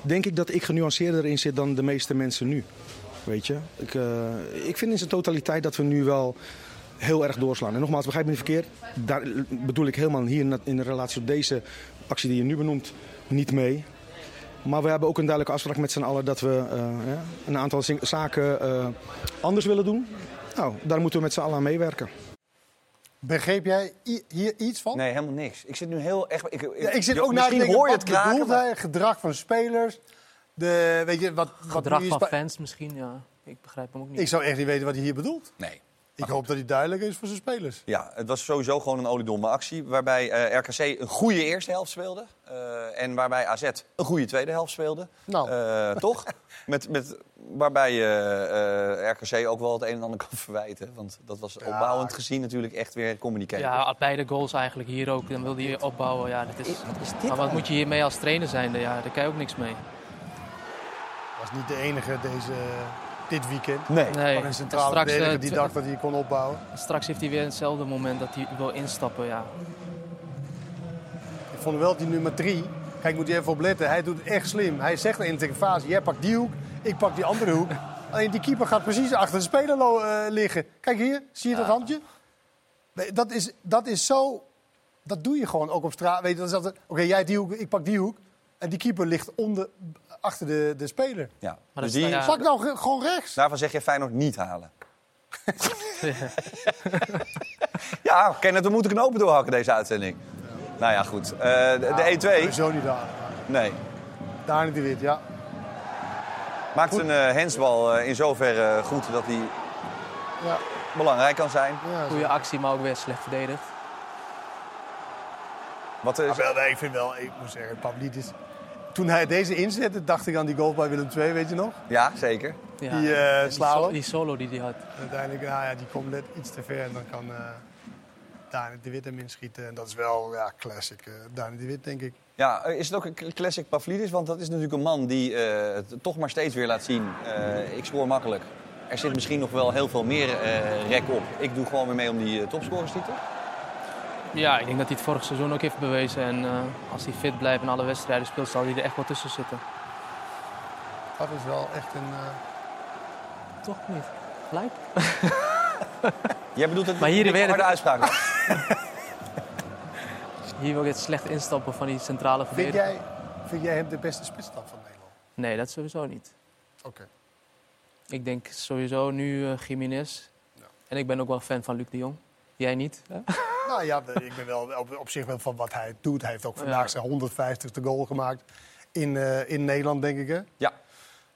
denk ik dat ik genuanceerder in zit dan de meeste mensen nu. Weet je? Ik, ik vind in zijn totaliteit dat we nu wel heel erg doorslaan. En nogmaals, begrijp me niet verkeerd. Daar bedoel ik helemaal hier in relatie tot deze actie die je nu benoemt niet mee. Maar we hebben ook een duidelijke afspraak met z'n allen dat we uh, ja, een aantal zaken uh, anders willen doen. Nou, daar moeten we met z'n allen aan meewerken. Begreep jij hier iets van? Nee, helemaal niks. Ik zit nu heel echt. Ik, ja, ik zit ook naar te denken, hoor je het kraken, maar... Gedrag van spelers. De, weet je, wat, Gedrag wat van fans misschien, ja. Ik begrijp hem ook niet. Ik zou echt niet weten wat hij hier bedoelt. Nee. Ik hoop dat hij duidelijk is voor zijn spelers. Ja, het was sowieso gewoon een oliedomme actie. Waarbij uh, RKC een goede eerste helft speelde. Uh, en waarbij AZ een goede tweede helft speelde. Nou. Uh, toch? Met, met, waarbij RKC ook wel het een en ander kan verwijten. Want dat was ja. opbouwend gezien natuurlijk echt weer communicatie. Ja, beide goals eigenlijk hier ook. Dan wilde je opbouwen. Ja, dat is, wat is dit maar wat moet je hiermee als trainer zijn? Ja, daar kan je ook niks mee. Was niet de enige deze dit weekend. Nee. nee. Van een centrale straks, verdediger die dacht dat hij kon opbouwen. Straks heeft hij weer hetzelfde moment dat hij wil instappen, ja. Ik vond wel die nummer drie. Kijk, moet je even opletten. Hij doet het echt slim. Hij zegt in de fase, jij pakt die hoek, ik pak die andere hoek. Alleen die keeper gaat precies achter de speler uh, liggen. Kijk hier, zie je dat handje? Nee, dat, is, dat is zo... Dat doe je gewoon ook op straat. Weet je, Oké, okay, jij die hoek, ik pak die hoek. En die keeper ligt onder, achter de, de speler. Ja. Maar dus die... Pak nou gewoon rechts. Daarvan zeg je Feyenoord niet halen. ja, Kenneth, we moeten knopen doorhakken deze uitzending. Nou ja, goed. Uh, de, ja, de E2... Zo niet daar. Nee. Daar niet de wit, ja. Maakt goed. een uh, hensbal uh, in zoverre goed dat hij ja. belangrijk kan zijn. Ja, Goede actie, maar ook weer slecht verdedigd. Wat is... wel, nee, ik vind wel, ik moet zeggen, Pavlidis... Toen hij deze inzette, dacht ik aan die goal bij Willem II, weet je nog? Ja, zeker. Ja, die uh, die, so die, solo die hij had. Uiteindelijk, nou ja, die komt net iets te ver en dan kan uh, Dani de Wit hem inschieten. En dat is wel, ja, classic uh, Dani de Wit, denk ik. Ja, is het ook een classic Pavlidis? Want dat is natuurlijk een man die het toch maar steeds weer laat zien. ik spoor makkelijk. Er zit misschien nog wel heel veel meer rek op. Ik doe gewoon weer mee om die topscorerstitel. Ja, ik denk dat hij het vorig seizoen ook heeft bewezen. En uh, als hij fit blijft en alle wedstrijden speelt, zal hij er echt wel tussen zitten. Dat is wel echt een... Uh... Toch niet? Gelijk? Jij bedoelt het maar hier weer harde uitspraak. hier wil je het slecht instappen van die centrale verdediger. Vind jij, vind jij hem de beste spitsstap van Nederland? Nee, dat sowieso niet. Oké. Okay. Ik denk sowieso nu uh, Jiménez. Ja. En ik ben ook wel fan van Luc de Jong. Jij niet? Hè? Nou ja, ik ben wel op, op, zich wel van wat hij doet. Hij heeft ook vandaag zijn 150ste goal gemaakt in, uh, in Nederland, denk ik. Hè? Ja.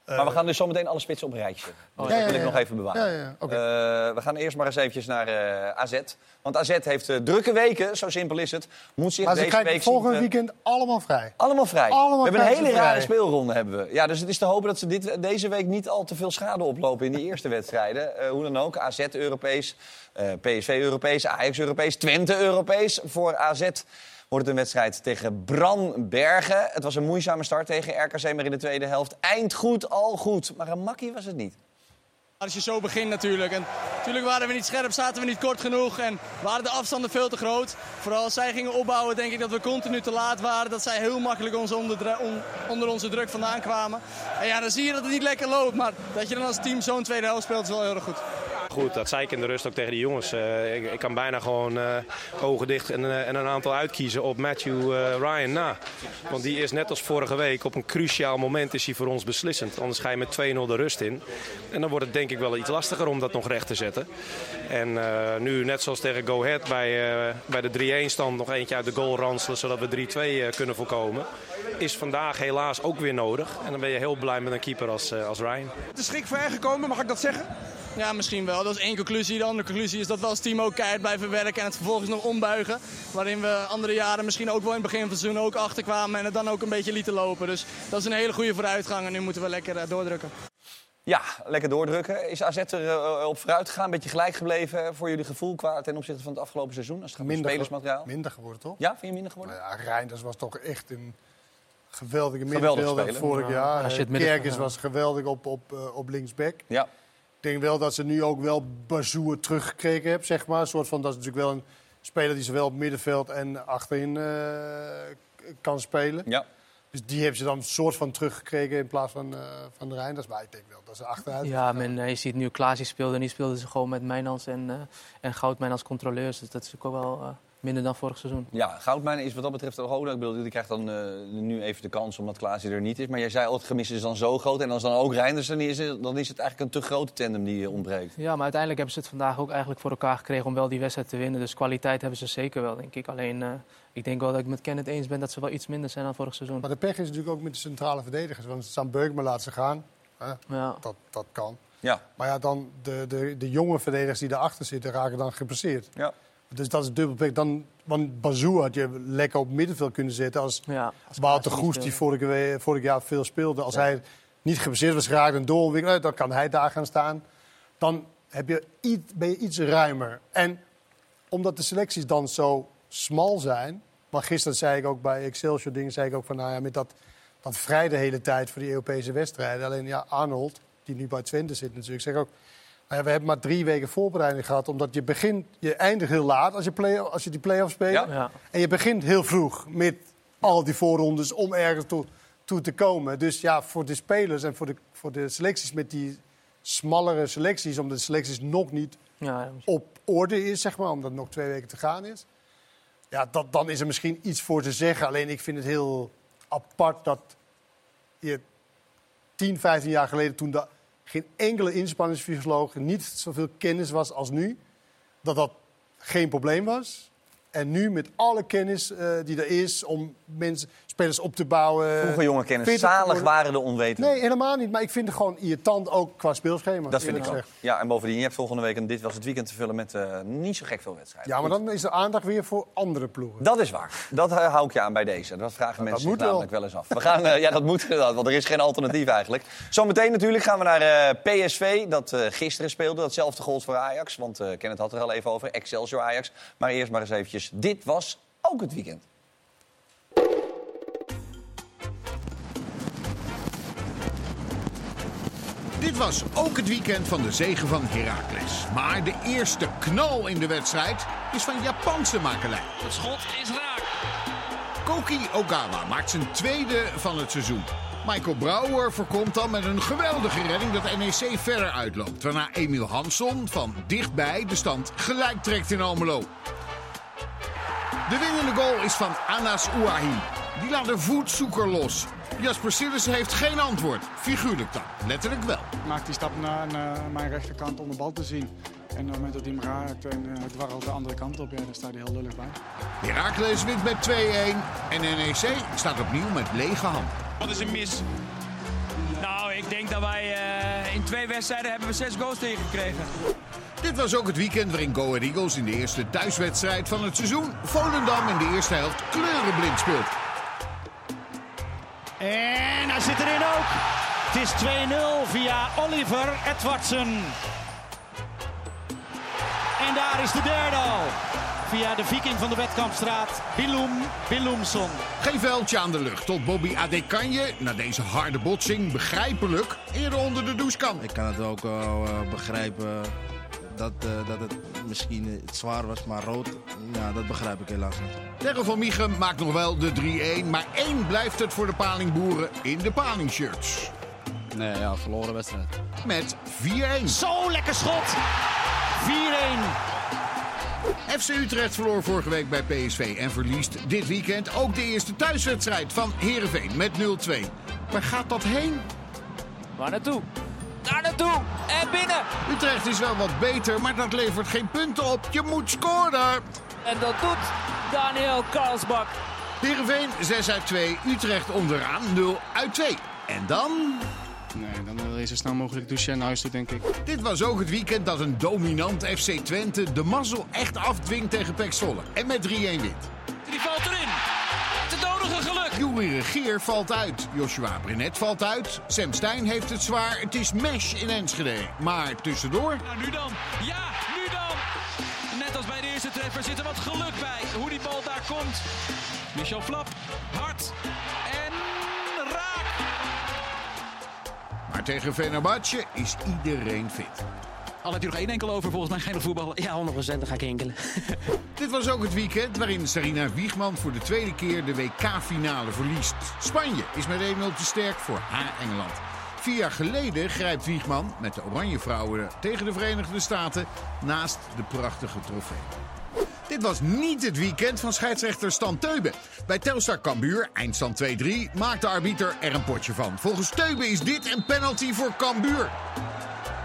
Maar we gaan dus zometeen alle spitsen op een rijtje zetten. Dus dat ja, wil ik nog even bewaren. Ja. Eh, we gaan eerst maar eens eventjes naar eh, AZ. Want AZ heeft eh, drukke weken, zo simpel is het. Moet zich Maar ze deze week zien, eh, weekend allemaal vrij. Allemaal vrij. Allemaal we hebben een hele rare vrij. speelronde. Hebben we. Ja, dus het is te hopen dat ze dit, deze week niet al te veel schade oplopen in die eerste wedstrijden. Eh, hoe dan ook. AZ Europees, eh, PSV Europees, Ajax Europees, Twente Europees. Voor AZ wordt het een wedstrijd tegen Bran Bergen. Het was een moeizame start tegen RKC, maar in de tweede helft eind goed, al goed. Maar een makkie was het niet. Als je zo begint natuurlijk. En natuurlijk waren we niet scherp, zaten we niet kort genoeg en waren de afstanden veel te groot. Vooral als zij gingen opbouwen denk ik dat we continu te laat waren. Dat zij heel makkelijk ons onder, onder onze druk vandaan kwamen. En ja, dan zie je dat het niet lekker loopt. Maar dat je dan als team zo'n tweede helft speelt is wel heel erg goed. Goed, dat zei ik in de rust ook tegen die jongens. Eh, ik, kan bijna gewoon eh, ogen dicht en, eh, en een aantal uitkiezen op Matthew Ryan na. Want die is net als vorige week op een cruciaal moment is hij voor ons beslissend. Anders ga je met 2-0 de rust in. En dan wordt het denk ik wel iets lastiger om dat nog recht te zetten. En nu, net zoals tegen Go Ahead, bij, bij de 3-1 stand nog eentje uit de goal ranselen... zodat we 3-2 eh, kunnen voorkomen. Is vandaag helaas ook weer nodig. En dan ben je heel blij met een keeper als, als Ryan. De schrik ver gekomen, mag ik dat zeggen? Ja, misschien wel. Dat is één conclusie. De andere conclusie is dat we als team ook keihard blijven werken en het vervolgens nog ombuigen. Waarin we andere jaren misschien ook wel in het begin van het seizoen ook achterkwamen en het dan ook een beetje lieten lopen. Dus dat is een hele goede vooruitgang en nu moeten we lekker eh, doordrukken. Ja, lekker doordrukken. Is AZ er eh, op vooruit gegaan? Een beetje gelijk gebleven voor jullie gevoel qua ten opzichte van het afgelopen seizoen? Als het gaat om Minder, spelersmateriaal. minder geworden, toch? Ja, vind je minder geworden? Nou ja, Reinders was toch echt een geweldige Geweldig middenvelder vorig Ja, jaar. Eh, Kerkers was geweldig op, op, eh, op linksback. Ja. Ik denk wel dat ze nu ook wel Bazoer teruggekregen hebben, zeg maar. Een soort van, dat is natuurlijk wel een speler die zowel op middenveld en achterin eh, kan spelen. Ja. Dus die hebben ze dan een soort van teruggekregen in plaats van, eh van de Reinders. Maar ik denk wel dat ze achteruit Ja, men, eh, je ziet nu Klaas die speelde en die speelden ze gewoon met Mijnans en, eh en Goudmijn als controleurs. Dus dat is ook wel eh, minder dan vorig seizoen. Ja, Goudmijn is wat dat betreft ook Ik bedoel, die krijgt dan eh, nu even de kans omdat Klaasje er niet is. Maar jij zei al, het gemis is dan zo groot. En als dan ook Reinders er niet is, dan is het eigenlijk een te grote tandem die eh, ontbreekt. Ja, maar uiteindelijk hebben ze het vandaag ook eigenlijk voor elkaar gekregen om wel die wedstrijd te winnen. Dus kwaliteit hebben ze zeker wel, denk ik. Alleen, eh, ik denk wel dat ik met Kenneth eens ben dat ze wel iets minder zijn dan vorig seizoen. Maar de pech is natuurlijk ook met de centrale verdedigers. Want Sam Beukman laat ze gaan. Hè? Ja. Dat, dat kan. Ja. Maar ja, dan de, de, de jonge verdedigers die daarachter zitten, raken dan gepasseerd. Ja. Dus dat is dubbel pech. Dan, want Bazou had je lekker op middenveld kunnen zetten. Als, ja, Wouter Klaas Goes, die vorige, vorig jaar veel speelde. Als hij niet gepasseerd was geraakt en doorontwikkeld, dan kan hij daar gaan staan. Dan heb je iets, ben je iets ruimer. En omdat de selecties dan zo smal zijn... Maar gisteren zei ik ook bij Excelsior dingen, zei ik ook van... Nou ja, met dat, dat vrij de hele tijd voor die Europese wedstrijden. Alleen ja, Arnold, die nu bij Twente zit natuurlijk, zegt ook... Nou ja, we hebben maar drie weken voorbereiding gehad. Omdat je begint, je eindigt heel laat als je, play, als je die play-offs speelt. Ja. Ja. En je begint heel vroeg met al die voorrondes om ergens toe, toe te komen. Dus ja, voor de spelers en voor de, voor de selecties met die smallere selecties... omdat de selecties nog niet Ja, op orde is, zeg maar, omdat het nog twee weken te gaan is. Ja, dat, dan is er misschien iets voor te zeggen. Alleen ik vind het heel apart dat je 10, 15 jaar geleden, toen er geen enkele inspanningsfysioloog, niet zoveel kennis was als nu, dat dat geen probleem was. En nu met alle kennis eh, die er is om mensen, spelers op te bouwen. Vroeger jonge kennis. Zalig waren de onwetenden. Nee, helemaal niet. Maar ik vind het gewoon irritant ook qua speelschema. Dat vind ik ook. Ja, en bovendien, je hebt volgende week een Dit Was Het Weekend te vullen met eh, niet zo gek veel wedstrijden. Ja, maar dan is de aandacht weer voor andere ploegen. Dat is waar. Dat eh, hou ik je aan bij deze. Dat vragen mensen zich wel. namelijk wel eens af. We gaan, ja, dat moet inderdaad, want er is geen alternatief eigenlijk. Zometeen natuurlijk gaan we naar PSV, dat gisteren speelde. Datzelfde gold voor Ajax, want Kenneth had er al even over. Excelsior Ajax. Maar eerst maar eens eventjes, dit was ook het weekend. Dit was ook het weekend van de zegen van Heracles. Maar de eerste knal in de wedstrijd is van Japanse makelij. Het schot is raak. Koki Ogawa maakt zijn tweede van het seizoen. Michael Brouwer voorkomt dan met een geweldige redding dat NEC verder uitloopt. Waarna Emiel Hansson van dichtbij de stand gelijk trekt in Almelo. De winnende goal is van Anas Ouahi. Die laat de voetzoeker los. Jasper Sillissen heeft geen antwoord. Figuurlijk dan, letterlijk wel. maakt die stap naar, naar mijn rechterkant om de bal te zien. En op het moment dat hij hem raakt en uh, dwarrelt de andere kant op, ja, dan staat hij heel lullig bij. Heracles wint met 2-1 en NEC staat opnieuw met lege hand. Wat is een mis? Nou, ik denk dat wij eh, in twee wedstrijden hebben we zes goals tegengekregen. Dit was ook het weekend waarin Go Ahead Eagles in de eerste thuiswedstrijd van het seizoen Volendam in de eerste helft kleurenblind speelt. En hij zit erin ook. Het is 2-0 via Oliver Edwardsen. En daar is de derde al. Via de viking van de Wetkampstraat, Bilum Bilumson. Geen veldje aan de lucht tot Bobby Adekanje na deze harde botsing begrijpelijk eerder onder de douche kan. Ik kan het ook wel uh, begrijpen dat, uh, dat het misschien het zwaar was, maar rood, ja, dat begrijp ik helaas niet. Terre van Miechem maakt nog wel de 3-1, maar één blijft het voor de palingboeren in de palingshirts. Nee, ja, verloren wedstrijd. Met 4-1. Zo lekker schot! 4-1. FC Utrecht verloor vorige week bij PSV en verliest dit weekend ook de eerste thuiswedstrijd van Heerenveen met 0-2. Waar gaat dat heen? Waar naartoe? Daar naartoe en binnen. Utrecht is wel wat beter, maar dat levert geen punten op. Je moet scoren. En dat doet Daniel Karlsbak. Heerenveen 6 uit 2, Utrecht onderaan 0 uit 2. En dan... Nee, dan wil je zo snel mogelijk douchen en naar huis toe, denk ik. Dit was ook het weekend dat een dominant FC Twente de mazzel echt afdwingt tegen Pek Zwolle. En met 3-1 wint. Die valt erin. Het nodige geluk. Juri Regeer valt uit. Joshua Brenet valt uit. Sam Stein heeft het zwaar. Het is mesh in Enschede. Maar tussendoor... Nou, nu dan. Ja, nu dan. Net als bij de eerste treffer zit er wat geluk bij. Hoe die bal daar komt. Michel Flap. Hard. En raak. Maar tegen Fenerbahce is iedereen fit. Al heb je nog één enkel over, volgens mij nog voetballen. Ja, 100% dan ga ik enkelen. Dit was ook het weekend waarin Sarina Wiegman voor de tweede keer de WK-finale verliest. Spanje is met 1-0 te sterk voor haar Engeland. Vier jaar geleden grijpt Wiegman met de Oranje Vrouwen tegen de Verenigde Staten naast de prachtige trofee. Dit was niet het weekend van scheidsrechter Stan Teuben. Bij Telstar Cambuur, eindstand 2-3, maakt de arbiter er een potje van. Volgens Teuben is dit een penalty voor Cambuur.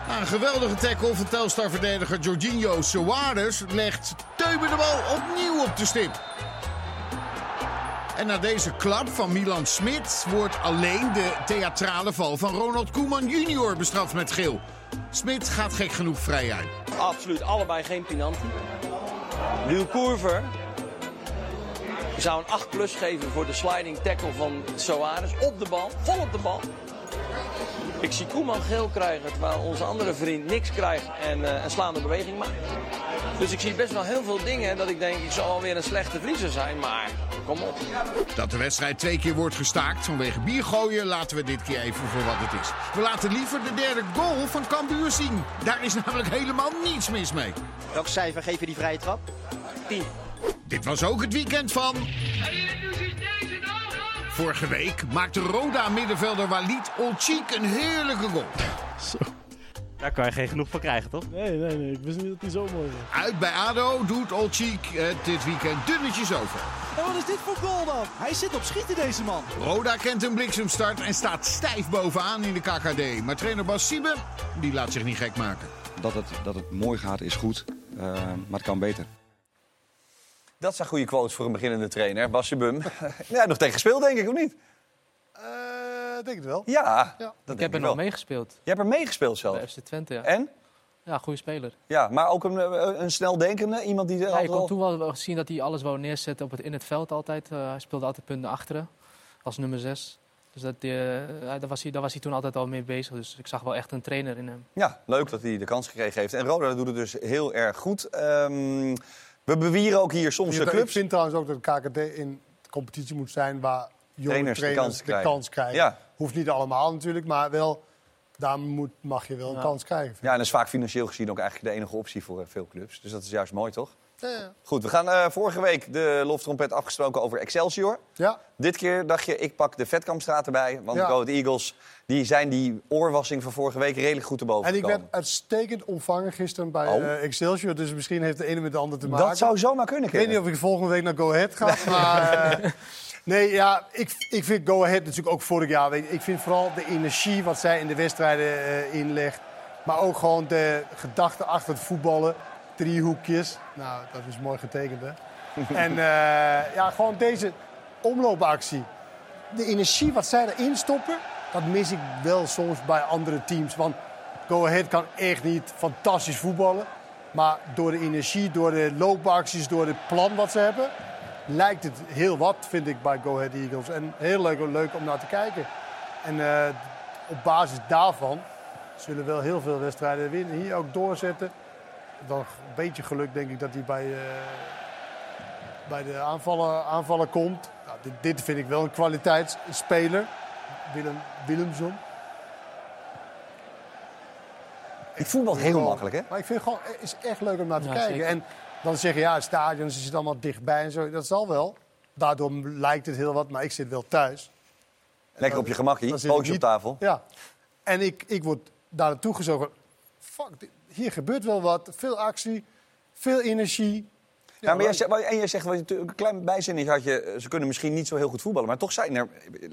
Na een geweldige tackle van Telstar-verdediger Jorginho Soares legt Teuben de bal opnieuw op de stip. En na deze klap van Milan Smit wordt alleen de theatrale val van Ronald Koeman junior bestraft met geel. Smit gaat gek genoeg vrij uit. Absoluut, allebei geen penalty. Luw Koerver zou een 8 plus geven voor de sliding tackle van Soares. Op de bal, vol op de bal. Ik zie Koeman geel krijgen, terwijl onze andere vriend niks krijgt en uh, een slaande beweging maakt. Dus ik zie best wel heel veel dingen dat ik denk, ik zal alweer een slechte vriezer zijn, maar kom op. Dat de wedstrijd twee keer wordt gestaakt vanwege biergooien laten we dit keer even voor wat het is. We laten liever de derde goal van Cambuur zien. Daar is namelijk helemaal niets mis mee. Welk cijfer geef je die vrije trap? 10. Dit was ook het weekend van... Vorige week maakte Roda middenvelder Walid Olchik een heerlijke goal. Zo. Daar kan je geen genoeg van krijgen, toch? Nee, nee, nee. Ik wist niet dat hij zo mooi was. Uit bij ADO doet Olchik het dit weekend dunnetjes over. En wat is dit voor goal dan? Hij zit op schieten, deze man. Roda kent een bliksemstart en staat stijf bovenaan in de KKD. Maar trainer Bas Siebe, die laat zich niet gek maken. Dat het, dat het mooi gaat is goed, uh, maar het kan beter. Dat zijn goede quotes voor een beginnende trainer. Basje Bum. ja, nog tegen gespeeld, denk ik, of niet? Uh, denk het wel. Ja, ja. dat ik heb er wel. nog meegespeeld. Je hebt er meegespeeld zelf? Bij FC Twente, ja. En? Ja, goede speler. Ja, maar ook een, een sneldenkende? Iemand die... Ja, je kon toen wel zien dat hij alles wou neerzetten op het, in het veld altijd. Uh, hij speelde altijd punten achteren, als nummer zes. Dus dat, uh, daar, was hij, daar was hij toen altijd al mee bezig. Dus ik zag wel echt een trainer in hem. Ja, leuk dat hij de kans gekregen heeft. En Roda doet het dus heel erg goed. Um, we bewieren ook hier soms ik, clubs. Ik vind trouwens ook dat de KKD in de competitie moet zijn waar jonge trainers, trainers de kans krijgen. Ja. Hoeft niet allemaal natuurlijk, maar wel, daar moet, mag je wel een ja. kans krijgen. Ja, en dat is vaak financieel gezien ook eigenlijk de enige optie voor veel clubs. Dus dat is juist mooi, toch? Goed, we gaan uh, vorige week de loftrompet afgesproken over Excelsior. Ja. Dit keer dacht je, ik pak de Vetkambstraat erbij. Want Ja. Go Ahead Eagles die zijn die oorwassing van vorige week redelijk goed te boven En ik gekomen. werd uitstekend ontvangen gisteren bij Oh. eh, Excelsior. Dus misschien heeft de ene met de ander te maken. Dat zou zomaar kunnen, Ik weet niet of ik volgende week naar Go Ahead ga. maar eh, nee, ja, ik, ik vind Go Ahead natuurlijk ook vorig jaar. Weet ik vind vooral de energie wat zij in de wedstrijden eh, inlegt. Maar ook gewoon de gedachte achter het voetballen. Driehoekjes. Nou, dat is mooi getekend, hè? en eh, ja, gewoon deze omloopactie. De energie wat zij erin stoppen. dat mis ik wel soms bij andere teams. Want Go Ahead kan echt niet fantastisch voetballen. Maar door de energie, door de loopacties, door het plan wat ze hebben... lijkt het heel wat, vind ik, bij Go Ahead Eagles. En heel leuk, leuk om naar te kijken. En uh, op basis daarvan zullen wel heel veel wedstrijden winnen. Hier ook doorzetten. Dan een beetje geluk denk ik dat hij bij, uh, bij de aanvallen, aanvallen komt. Nou, dit, dit, vind ik wel een kwaliteitsspeler. Willem, Willemson. Ik voel wel heel makkelijk, hè? Maar ik vind het gewoon, is echt leuk om naar te ja, kijken. Zeker. En dan zeggen ja, het stadion, ze zitten allemaal dichtbij en zo. Dat zal wel. Daardoor lijkt het heel wat, maar ik zit wel thuis. Lekker op je gemakkie, pootje op tafel. Ja. En ik, ik word daar naartoe gezogen. Fuck, hier gebeurt wel wat. Veel actie, veel energie. Ja, maar jij zegt, en jij zegt, een klein bijzinnetje had je, ze kunnen misschien niet zo heel goed voetballen, maar toch zijn er,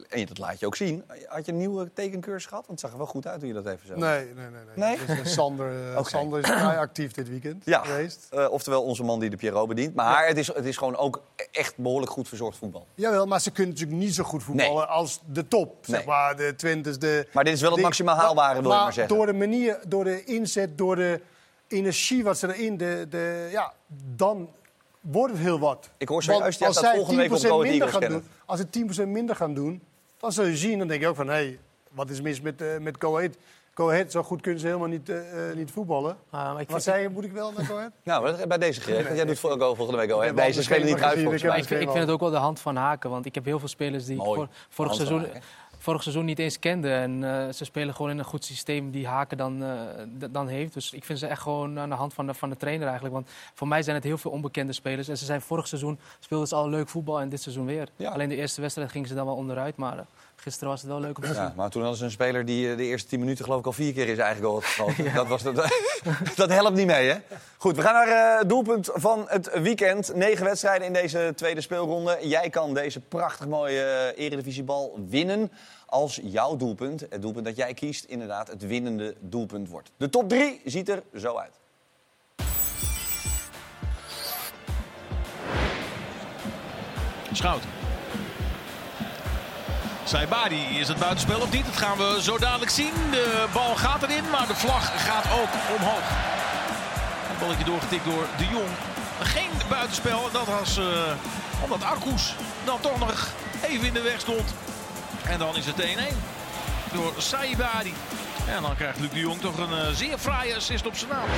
en dat laat je ook zien, had je een nieuwe tekencursus gehad? Want het zag er wel goed uit toen je dat even zo. Nee, nee, nee. nee. nee? Dus, Sander, okay. Sander is vrij actief dit weekend ja. geweest. Uh, oftewel onze man die de Pierrot bedient. Maar ja. het, is, het is gewoon ook echt behoorlijk goed verzorgd voetbal. Jawel, maar ze kunnen natuurlijk niet zo goed voetballen nee. als de top. Zeg maar, de twintig, de... Maar dit is wel het maximaal haalbare, wil maar, ik maar zeggen. door de manier, door de inzet, door de energie wat ze erin, de, de, ja, dan wordt het heel wat. Ik hoor zojuist ja, dat volgende week op minder gaan doen, Als ze 10% minder gaan doen, dan zul je zien, dan denk je ook van... hé, hey, wat is mis met, uh, met Go Ahead? Go Ahead, zo goed kunnen ze helemaal niet, uh, niet voetballen. Ah, maar Wat zei je, moet ik wel naar Go Ahead? nou, bij deze gerecht. Nee, jij doet volgende week Go Ahead. Deze spelen niet uit volgens mij. Ik, ik vind het ook wel de hand van haken. Want ik heb heel veel spelers die voor, vorig seizoen vorig seizoen niet eens kende. En uh, ze spelen gewoon in een goed systeem die Haken dan, uh, dan heeft. Dus ik vind ze echt gewoon aan de hand van de, van de trainer eigenlijk. Want voor mij zijn het heel veel onbekende spelers. En ze zijn vorig seizoen speelden ze al leuk voetbal en dit seizoen weer. Ja. Alleen de eerste wedstrijd gingen ze dan wel onderuit. Maar uh, gisteren was het wel leuk om te zien. Ja, maar toen hadden ze een speler die de eerste tien minuten geloof ik al vier keer in zijn eigen goal had geschoten. ja. dat, was dat, dat helpt niet mee, hè? Goed, we gaan naar het doelpunt van het weekend. Negen wedstrijden in deze tweede speelronde. Jij kan deze prachtig mooie eredivisiebal winnen als jouw doelpunt, het doelpunt dat jij kiest, inderdaad het winnende doelpunt wordt. De top 3 ziet er zo uit. Schout. Saibadi is het buitenspel of niet? Dat gaan we zo dadelijk zien. De bal gaat erin, maar de vlag gaat ook omhoog. Het balletje doorgetikt door de Jong. Geen buitenspel. Dat was uh, omdat Akkoes dan toch nog even in de weg stond. En dan is het 1-1 door Saibari. En dan krijgt Luc de Jong toch een uh, zeer fraaie assist op zijn naam.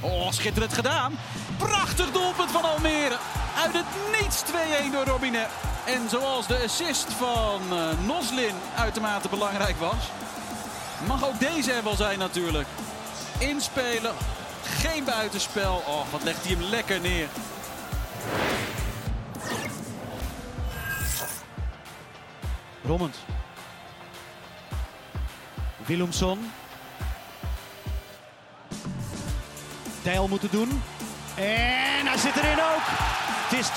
Oh, schitterend gedaan. Prachtig doelpunt van Almere. Uit het niets 2-1 door Robinet. En zoals de assist van uh, Noslin uitermate belangrijk was... mag ook deze er wel zijn natuurlijk. Inspelen, geen buitenspel. Oh, wat legt hij hem lekker neer. Rommens. Willumson. Dijl moeten doen. En hij zit erin ook. Het is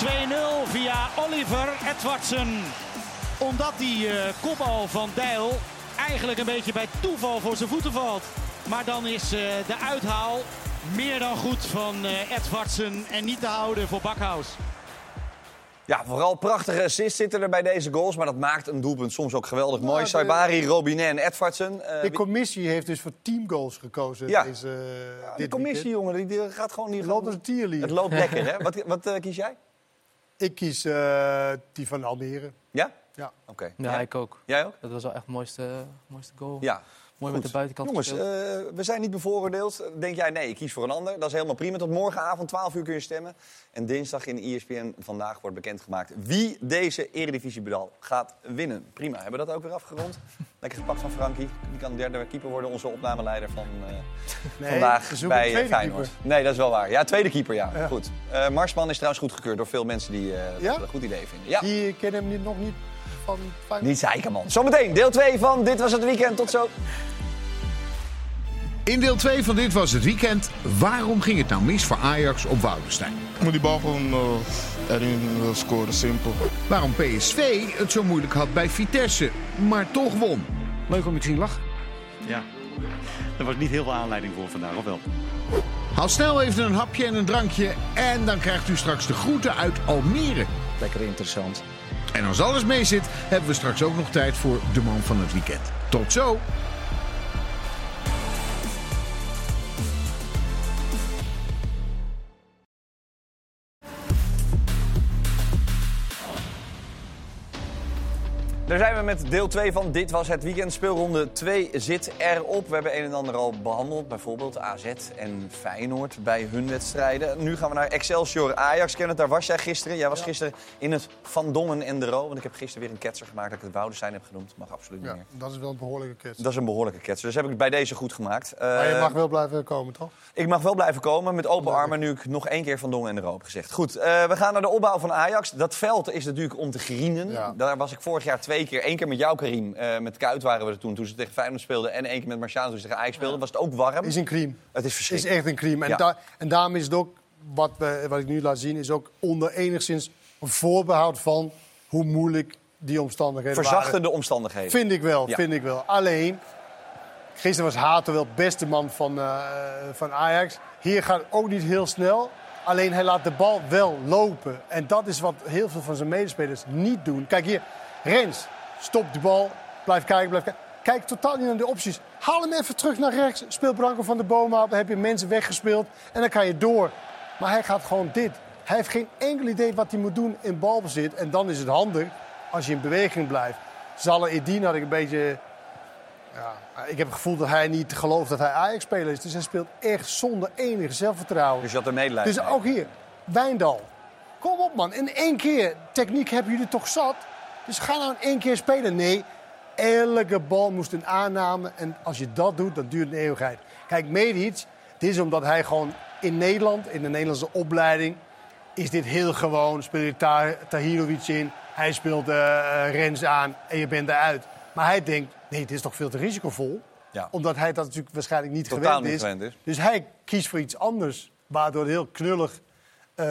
2-0 via Oliver Edwardsen. Omdat die uh, kopbal van Dijl eigenlijk een beetje bij toeval voor zijn voeten valt. Maar dan is uh, de uithaal meer dan goed van uh, Edwardsen en niet te houden voor Bakhuis. Ja, vooral prachtige assists zitten er bij deze goals. Maar dat maakt een doelpunt soms ook geweldig mooi. Saibari, Robinet en Edvardsen. Uh, de commissie heeft dus voor teamgoals gekozen. Ja, deze, uh, ja de commissie, jongen, die, die, gaat gewoon niet... Het loopt als een tierlier. Het loopt lekker, hè? Wat, wat uh, kies jij? Ik kies die van Almere. Ja? Ja. Oké. Okay. Ja, ik ook. Jij ook? Dat was wel echt de mooiste, mooiste goal. Ja. Mooi met de buitenkant Jongens, uh, we zijn niet bevooroordeeld. Denk jij, nee, ik kies voor een ander. Dat is helemaal prima. Tot morgenavond, 12 uur kun je stemmen. En dinsdag in de ESPN vandaag wordt bekendgemaakt wie deze Eredivisie-bedal gaat winnen. Prima, hebben we dat ook weer afgerond. Lekker gepakt van Frankie. Die kan derde keeper worden, onze opnameleider van uh, nee, vandaag bij Feyenoord. Keeper. Nee, dat is wel waar. Ja, tweede keeper, ja. ja. Goed. Uh, Marsman is trouwens goedgekeurd door veel mensen die ja? dat een goed idee vinden. Ja. Die kennen hem nog niet van Feyenoord. Niet zeiken, man. Zometeen deel 2 van Dit Was Het Weekend. Tot zo. In deel 2 van Dit Was Het Weekend. Waarom ging het nou mis voor Ajax op Woudenstein? Moet die bal gewoon uh, erin uh, scoren, simpel. Waarom PSV het zo moeilijk had bij Vitesse, maar toch won. Leuk om je te zien lachen. Ja, er was niet heel veel aanleiding voor vandaag, of wel? Haal snel even een hapje en een drankje en dan krijgt u straks de groeten uit Almere. lekker interessant. En als alles mee zit, hebben we straks ook nog tijd voor de man van het weekend. Tot zo! Daar zijn we met deel 2 van Dit Was Het Weekend. Speelronde 2 zit erop. We hebben een en ander al behandeld. Bijvoorbeeld AZ en Feyenoord bij hun wedstrijden. Nu gaan we naar Excelsior Ajax. Kenneth, daar was jij gisteren. Jij was gisteren in het Van Dongen en de Ro. Want ik heb gisteren weer een ketser gemaakt dat ik het Woudenstein heb genoemd. Mag absoluut niet Ja, meer. dat is wel een behoorlijke ketser. Dat is een behoorlijke ketser. Dus heb ik bij deze goed gemaakt. Maar je Eh, mag wel blijven komen, toch? ik mag wel blijven komen met open armen, nu ik nog één keer Van Dongen en de Roop gezegd. Goed, eh, we gaan naar de opbouw van Ajax. Dat veld is natuurlijk om te grienen. Daar was ik vorig jaar twee keer. Eén keer met jou, Karim. Eh, met Kuit waren we er toen, toen ze tegen Feyenoord speelden. En één keer met Marciano, toen ze tegen Ajax speelden. Was het ook warm. Is een crime. Het is is verschrikkelijk. echt een crime. En, Ja. daar- en daarom is het ook, wat, we, wat ik nu laat zien, is ook onder enigszins een voorbehoud van hoe moeilijk die omstandigheden waren. Verzachtende omstandigheden. Vind ik wel, Ja. vind ik wel. Alleen, gisteren was Hato wel beste man van, eh, van Ajax. Hier gaat het ook niet heel snel. Alleen hij laat de bal wel lopen. En dat is wat heel veel van zijn medespelers niet doen. Kijk hier, Rens, stop de bal, blijf kijken, blijf kijken. Kijk totaal niet naar de opties. Haal hem even terug naar rechts. Speel Branco van de boom. Dan heb je mensen weggespeeld. En dan kan je door. Maar hij gaat gewoon dit. Hij heeft geen enkel idee wat hij moet doen in balbezit. En dan is het handig als je in beweging blijft. Zalle Edin had ik een beetje... Ja, ik heb het gevoel dat hij niet gelooft dat hij Ajax-speler is. Dus hij speelt echt zonder enige zelfvertrouwen. Dus je had er medelijden Dus ook hier, Wijndal. Kom op man, in één keer. Techniek hebben jullie toch zat? Dus ga nou in één keer spelen. Nee, elke bal moest een aanname. En als je dat doet, dan duurt een eeuwigheid. Kijk, Medic, dit is omdat hij gewoon in Nederland, in de Nederlandse opleiding... is dit heel gewoon. Speel je Ta- Tahirovic in, hij speelt eh, Rens aan en je bent eruit. Maar hij denkt, nee, dit is toch veel te risicovol? Ja. Omdat hij dat natuurlijk waarschijnlijk niet Totaal gewend niet is. gewend is. Dus hij kiest voor iets anders, waardoor het heel knullig eh,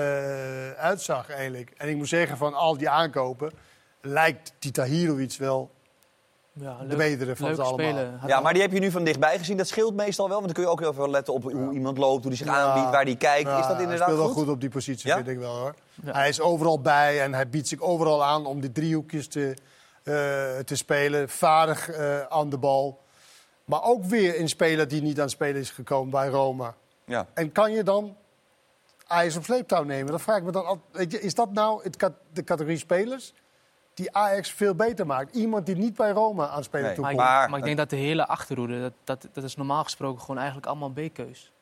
uitzag eigenlijk. En ik moet zeggen, van al die aankopen lijkt die Tahirovic wel Ja, de betere van ze allemaal. Ja, maar die heb je nu van dichtbij gezien. Dat scheelt meestal wel, want dan kun je ook heel veel letten op hoe iemand loopt, hoe hij zich aanbiedt, waar hij kijkt. Ja, is dat inderdaad Hij speelt goed? wel goed op die positie, Ja? vind ik wel hoor. Hij is overal bij en hij biedt zich overal aan om die driehoekjes te, eh, te spelen. Vaardig eh, aan de bal. Maar ook weer een speler die niet aan het spelen is gekomen bij Roma. Ja. En kan je dan Ajax op sleeptouw nemen? Dat vraag ik me dan altijd. Weet je, Is dat nou de categorie spelers die Ajax veel beter maakt? Iemand die niet bij Roma aan het spelen maar, toekomt. ik, maar ik denk dat de hele achterhoede, dat, dat, dat is normaal gesproken gewoon eigenlijk allemaal B-keus.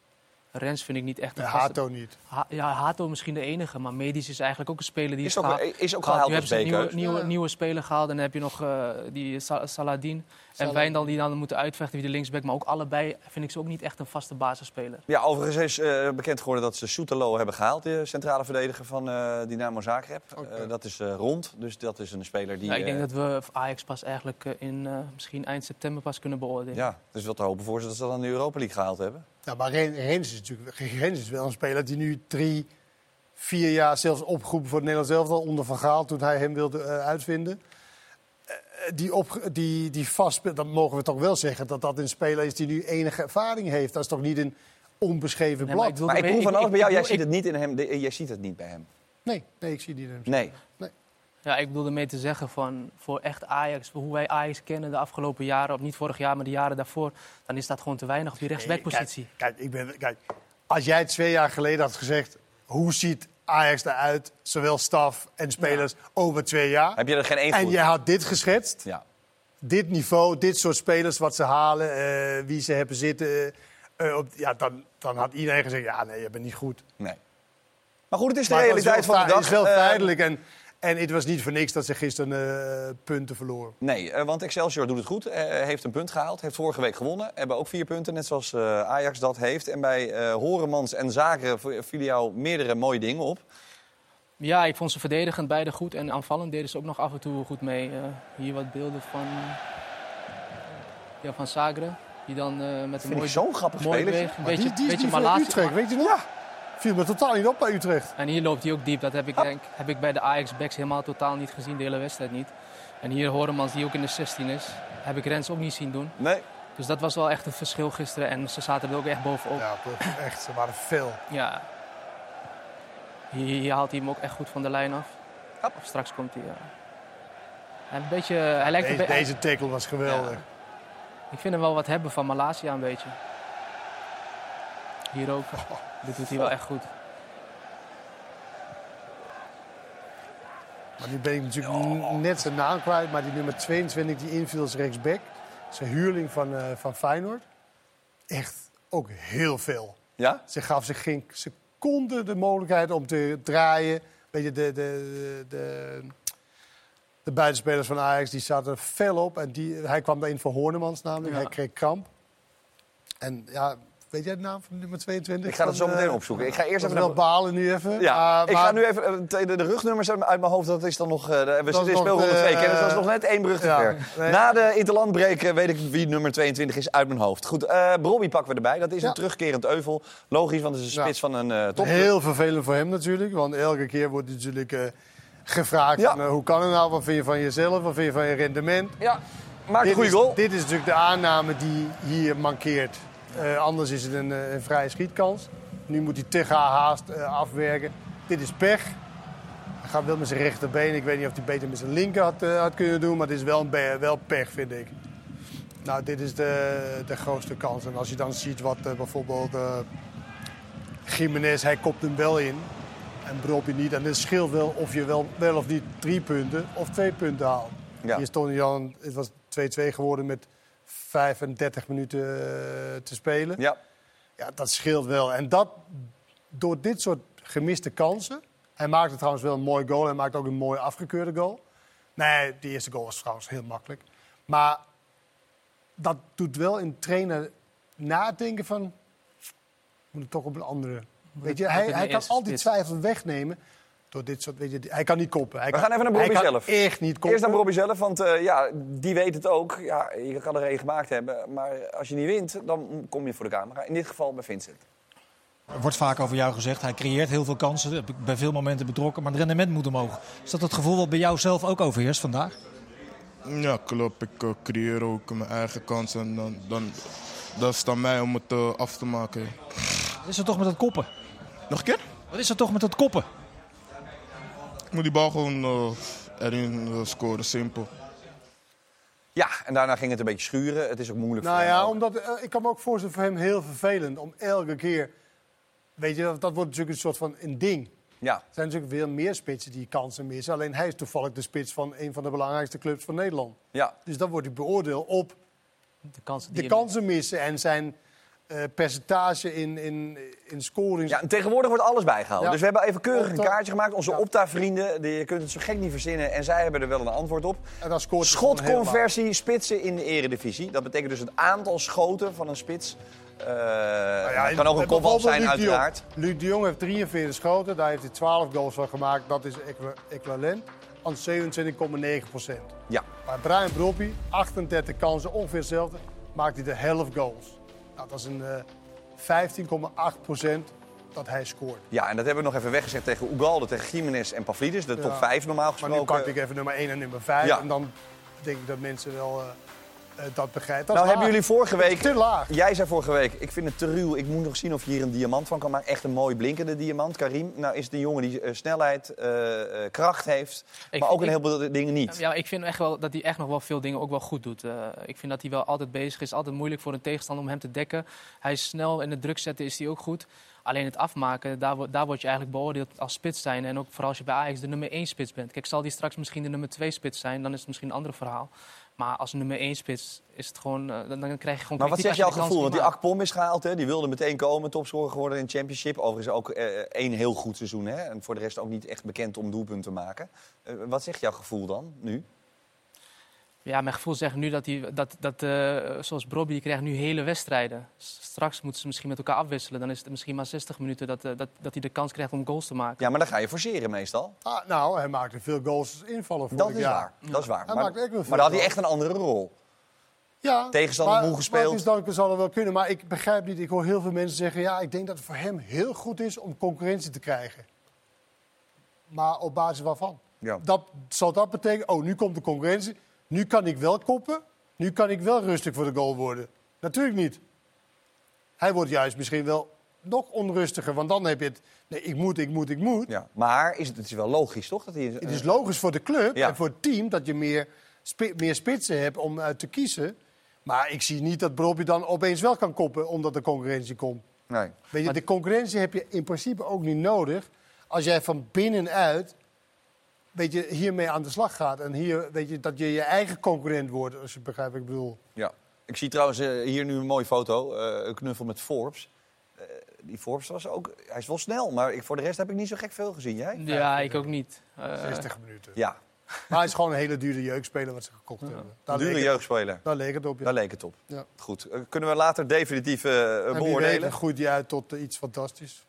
Rens vind ik niet echt een Nee, vaste- Hato niet. Ha- ja, Hato misschien de enige, maar Medisch is eigenlijk ook een speler die Is ook- gehaald- is ook gehaald. gehaald Nu hebben als ze een nieuwe, nieuwe, Ja. nieuwe speler gehaald en dan heb je nog eh, die Sa- Saladin en. Wijndal die dan moeten uitvechten wie de linksback. Maar ook allebei vind ik ze ook niet echt een vaste basisspeler. Ja, overigens is eh, bekend geworden dat ze Soetelo hebben gehaald, de centrale verdediger van eh Dynamo Zagreb. Eh, dat is eh, rond, dus dat is een speler die... Ja, ik denk dat we Ajax pas eigenlijk in eh, misschien eind september pas kunnen beoordelen. Ja, is wel te hopen voor ze dat ze dan de Europa League gehaald hebben. Ja, maar Ren- Rens is natuurlijk Rens is wel een speler die nu drie, vier jaar zelfs opgeroepen voor het Nederlands elftal onder Van Gaal toen hij hem wilde uitvinden. Eh, die, op, die, die vast dan mogen we toch wel zeggen dat dat een speler is die nu enige ervaring heeft. Dat is toch niet een onbeschreven Nee, blad. maar ik wil Maar ik Ik- proef van alles bij jou, jij bedoel, ziet het niet in hem, de- jij ziet het niet bij hem. Nee, nee, ik zie die hem. Nee. Ja, ik bedoelde mee te zeggen van voor echt Ajax, voor hoe wij Ajax kennen de afgelopen jaren, of niet vorig jaar, maar de jaren daarvoor, dan is dat gewoon te weinig op die rechtsbackpositie. Kijk, kijk, ik ben, kijk, als jij twee jaar geleden had gezegd, hoe ziet Ajax eruit, zowel staf en spelers, over twee jaar. Heb je er geen één En jij had dit geschetst. Ja. Dit niveau, dit soort spelers, wat ze halen, eh, wie ze hebben zitten. eh, eh, op, ja, dan, dan had iedereen gezegd, ja, nee, je bent niet goed. Nee. Maar goed, het is de Maar realiteit van de dag. Het is wel Eh, feitelijk en, en het was niet voor niks dat ze gisteren eh, punten verloren. Nee, eh, want Excelsior doet het goed. eh, heeft een punt gehaald. Heeft vorige week gewonnen. Hebben ook vier punten, net zoals eh, Ajax dat heeft. En bij eh Horemans en Zaken vielen jou meerdere mooie dingen op. Ja, ik vond ze verdedigend beide goed en aanvallend deden ze ook nog af en toe goed mee. Eh, hier wat beelden van, ja, van Sagre, die dan eh, met een mooi, zo'n grappig mooi speler. een Maar beetje, die, die beetje weet je nog? Ja. Viel me totaal niet op bij Utrecht. En hier loopt hij ook diep. Dat heb ik, denk, heb ik bij de Ajax-backs helemaal totaal niet gezien, de hele wedstrijd niet. En hier Horemans, die ook in de 16 is, heb ik Rens ook niet zien doen. Nee. Dus dat was wel echt een verschil gisteren. En ze zaten er ook echt bovenop. Ja, echt, ze waren fel. Ja. Hier, hier haalt hij hem ook echt goed van de lijn af. Of straks komt hij. Een beetje, hij lijkt Deze, een be- deze tackle was geweldig. Ik vind hem wel wat hebben van Malasia een beetje. Hier ook. Dit doet hij wel echt goed. Maar nu ben ik natuurlijk net zijn naam kwijt. Maar die nummer 22 die inviel als rechtsback. Zijn huurling van, eh, van Feyenoord. Echt ook heel veel. Ja? Ze gaf zich geen seconde de mogelijkheid om te draaien. Weet je, de, de, de, de buitenspelers van Ajax die zaten fel op. En die, hij kwam daarin voor Hornemans namelijk. Ja. Hij kreeg kramp. En ja, weet jij de naam van nummer 22? Ik ga dat zo meteen eh, opzoeken. Ik ga eerst even wel balen nu even. Ja, Ah, ik ga nu even eh, de, rugnummers uit mijn hoofd. Dat is dan nog. eh, we zitten in nog speelronde de- 2 kennis. Dat is nog net één brug te ver. Na de interlandbreek eh, weet ik wie nummer 22 is uit mijn hoofd. Goed, Brobby pakken we erbij. Dat is een terugkerend euvel. Logisch, want het is een spits van een top. Heel vervelend voor hem natuurlijk. Want elke keer wordt hij natuurlijk gevraagd: Ja. van, hoe kan het nou? Wat vind je van jezelf? Wat vind je van je rendement? Ja, maakt een goede goal. Dit is natuurlijk de aanname die hier mankeert. Eh, anders is het een, eh, een vrije schietkans. Nu moet hij te gehaast eh, afwerken. Dit is pech. Hij gaat wel met zijn rechterbeen. Ik weet niet of hij beter met zijn linker had, had kunnen doen. Maar het is wel, een wel pech, vind ik. Nou, dit is de, de grootste kans. En als je dan ziet wat bijvoorbeeld Jiménez, hij kopt hem wel in. En Brobbey niet. En het scheelt wel of je wel, wel of niet drie punten of twee punten haalt. Ja. Hier stond Jan, het was 2-2 geworden met 35 minuten eh, te spelen. Ja. Ja, dat scheelt wel. En dat door dit soort gemiste kansen. Hij maakte trouwens wel een mooi goal. Hij maakte ook een mooi afgekeurde goal. Nee, die eerste goal was trouwens heel makkelijk. Maar dat doet wel een trainer nadenken van... Moet ik toch op een andere... Weet je, hij, het hij kan al die twijfel wegnemen door dit soort... Weet je, hij kan niet koppen. Hij We kan, gaan even naar kan zelf. echt niet koppen. Eerst naar Brobby zelf, want eh, ja, die weet het ook. Ja, je kan er één gemaakt hebben. Maar als je niet wint, dan kom je voor de camera. In dit geval bij Vincent. Er wordt vaak over jou gezegd, hij creëert heel veel kansen, heb ik bij veel momenten betrokken, maar het rendement moet omhoog. Is dat het gevoel wat bij jou zelf ook overheerst vandaag? Ja, klopt. Ik eh, creëer ook mijn eigen kansen. En dan, dan, dat is dan mij om het eh, af te maken. Wat is er toch met dat koppen? Nog een keer? Wat is er toch met dat koppen? Ik moet die bal gewoon eh, erin eh, scoren, simpel. Ja, en daarna ging het een beetje schuren. Het is ook moeilijk Nou voor ja, hem. omdat, eh, ik kan me ook voorstellen voor hem heel vervelend om elke keer... Weet je, dat, dat wordt natuurlijk een soort van een ding. Ja. Er zijn natuurlijk veel meer spitsen die kansen missen. Alleen hij is toevallig de spits van een van de belangrijkste clubs van Nederland. Ja. Dus dan wordt hij beoordeeld op De kansen die de kansen missen en zijn eh, percentage in, in, in scoring. Ja, en tegenwoordig wordt alles bijgehouden. Ja. Dus we hebben even keurig een kaartje gemaakt. Onze Opta-vrienden, die- je kunt het zo gek niet verzinnen. En zij hebben er wel een antwoord op. En dan scoort Schotconversie spitsen in de eredivisie. Dat betekent dus het aantal schoten van een spits. Nou dat kan ook een kopbal zijn, Luc de uiteraard. Luc de Jong heeft 43 schoten, daar heeft hij 12 goals van gemaakt. Dat is equivalent aan 27,9 procent. Ja. Maar Brian Brobby, 38 kansen, ongeveer hetzelfde, maakt hij de helft goals. Nou, dat is een eh 15,8 procent dat hij scoort. Ja, en dat hebben we nog even weggezet tegen Ugalde, tegen Jiménez en Pavlidis. De top Ja. 5 normaal Maar gesproken. nu pak ik even nummer 1 en nummer 5. Ja. En dan denk ik dat mensen wel eh, eh, dat begrijpen. Dat nou hebben jullie vorige week... te laag. Jij zei vorige week, ik vind het te ruw. Ik moet nog zien of je hier een diamant van kan maken. Echt een mooi blinkende diamant, Karim. Nou is het een jongen die eh, snelheid, eh, eh, kracht heeft. Ik- maar ook een ik- heleboel dingen niet. Ja, ik vind echt wel dat hij echt nog wel veel dingen ook wel goed doet. Eh, ik vind dat hij wel altijd bezig is. Altijd moeilijk voor een tegenstander om hem te dekken. Hij is snel en de druk zetten is hij ook goed. Alleen het afmaken, daar, daar word je eigenlijk beoordeeld als spits zijn. En ook vooral als je bij Ajax de nummer 1 spits bent. Kijk, zal die straks misschien de nummer 2 spits zijn, dan is het misschien een ander verhaal. Maar als nummer 1 spits is het gewoon, eh, dan, dan krijg je gewoon Maar wat zegt jouw gevoel? Want die Akpom is gehaald, hè? die wilde meteen komen. Topscorer geworden in de Championship. Overigens ook eh, één heel goed seizoen. Hè? En voor de rest ook niet echt bekend om doelpunten te maken. Eh, wat zegt jouw gevoel dan, nu? Ja, mijn gevoel zegt nu dat, hij, dat, dat eh, zoals Brobby, die krijgt nu hele wedstrijden. Straks moeten ze misschien met elkaar afwisselen. Dan is het misschien maar 60 minuten dat, eh, dat, dat hij de kans krijgt om goals te maken. Ja, maar dan ga je forceren meestal. Ah, nou, hij maakte veel goals als invallen vorig Dat is jaar. waar. Dat is waar. Hij Maar, echt maar dan had hij echt een andere rol. Ja, Tegenstander moe gespeeld. maar het is dan zal het wel kunnen. Maar ik begrijp niet, ik hoor heel veel mensen zeggen... ja, ik denk dat het voor hem heel goed is om concurrentie te krijgen. Maar op basis waarvan? Ja. Dat, zal dat betekenen, oh, nu komt de concurrentie. Nu kan ik wel koppen. Nu kan ik wel rustig voor de goal worden. Natuurlijk niet. Hij wordt juist misschien wel nog onrustiger. Want dan heb je het, nee, ik moet, ik moet, ik moet. Ja. Maar is het, het is wel logisch, toch? Dat hij, Het is logisch voor de club Ja. en voor het team dat je meer, spi- meer spitsen hebt om uit te kiezen. Maar ik zie niet dat Brobby dan opeens wel kan koppen omdat er concurrentie komt. Nee. Weet je, de concurrentie heb je in principe ook niet nodig als jij van binnenuit weet je, hiermee aan de slag gaat. En hier, weet je, dat je je eigen concurrent wordt, als je begrijpt wat ik bedoel. Ja. Ik zie trouwens eh, hier nu een mooie foto. eh, een knuffel met Forbes. Eh, die Forbes was ook... Hij is wel snel, maar ik, voor de rest heb ik niet zo gek veel gezien. Jij? Ja, ik ook niet. Eh, 60 minuten. Ja. Maar hij is gewoon een hele dure jeugdspeler wat ze gekocht hebben. Daar dure het- jeugdspeler. Daar leek het op, ja. Daar leek het op. Ja. Goed. Kunnen we later definitief En beoordelen? groeit hij uit tot iets fantastisch.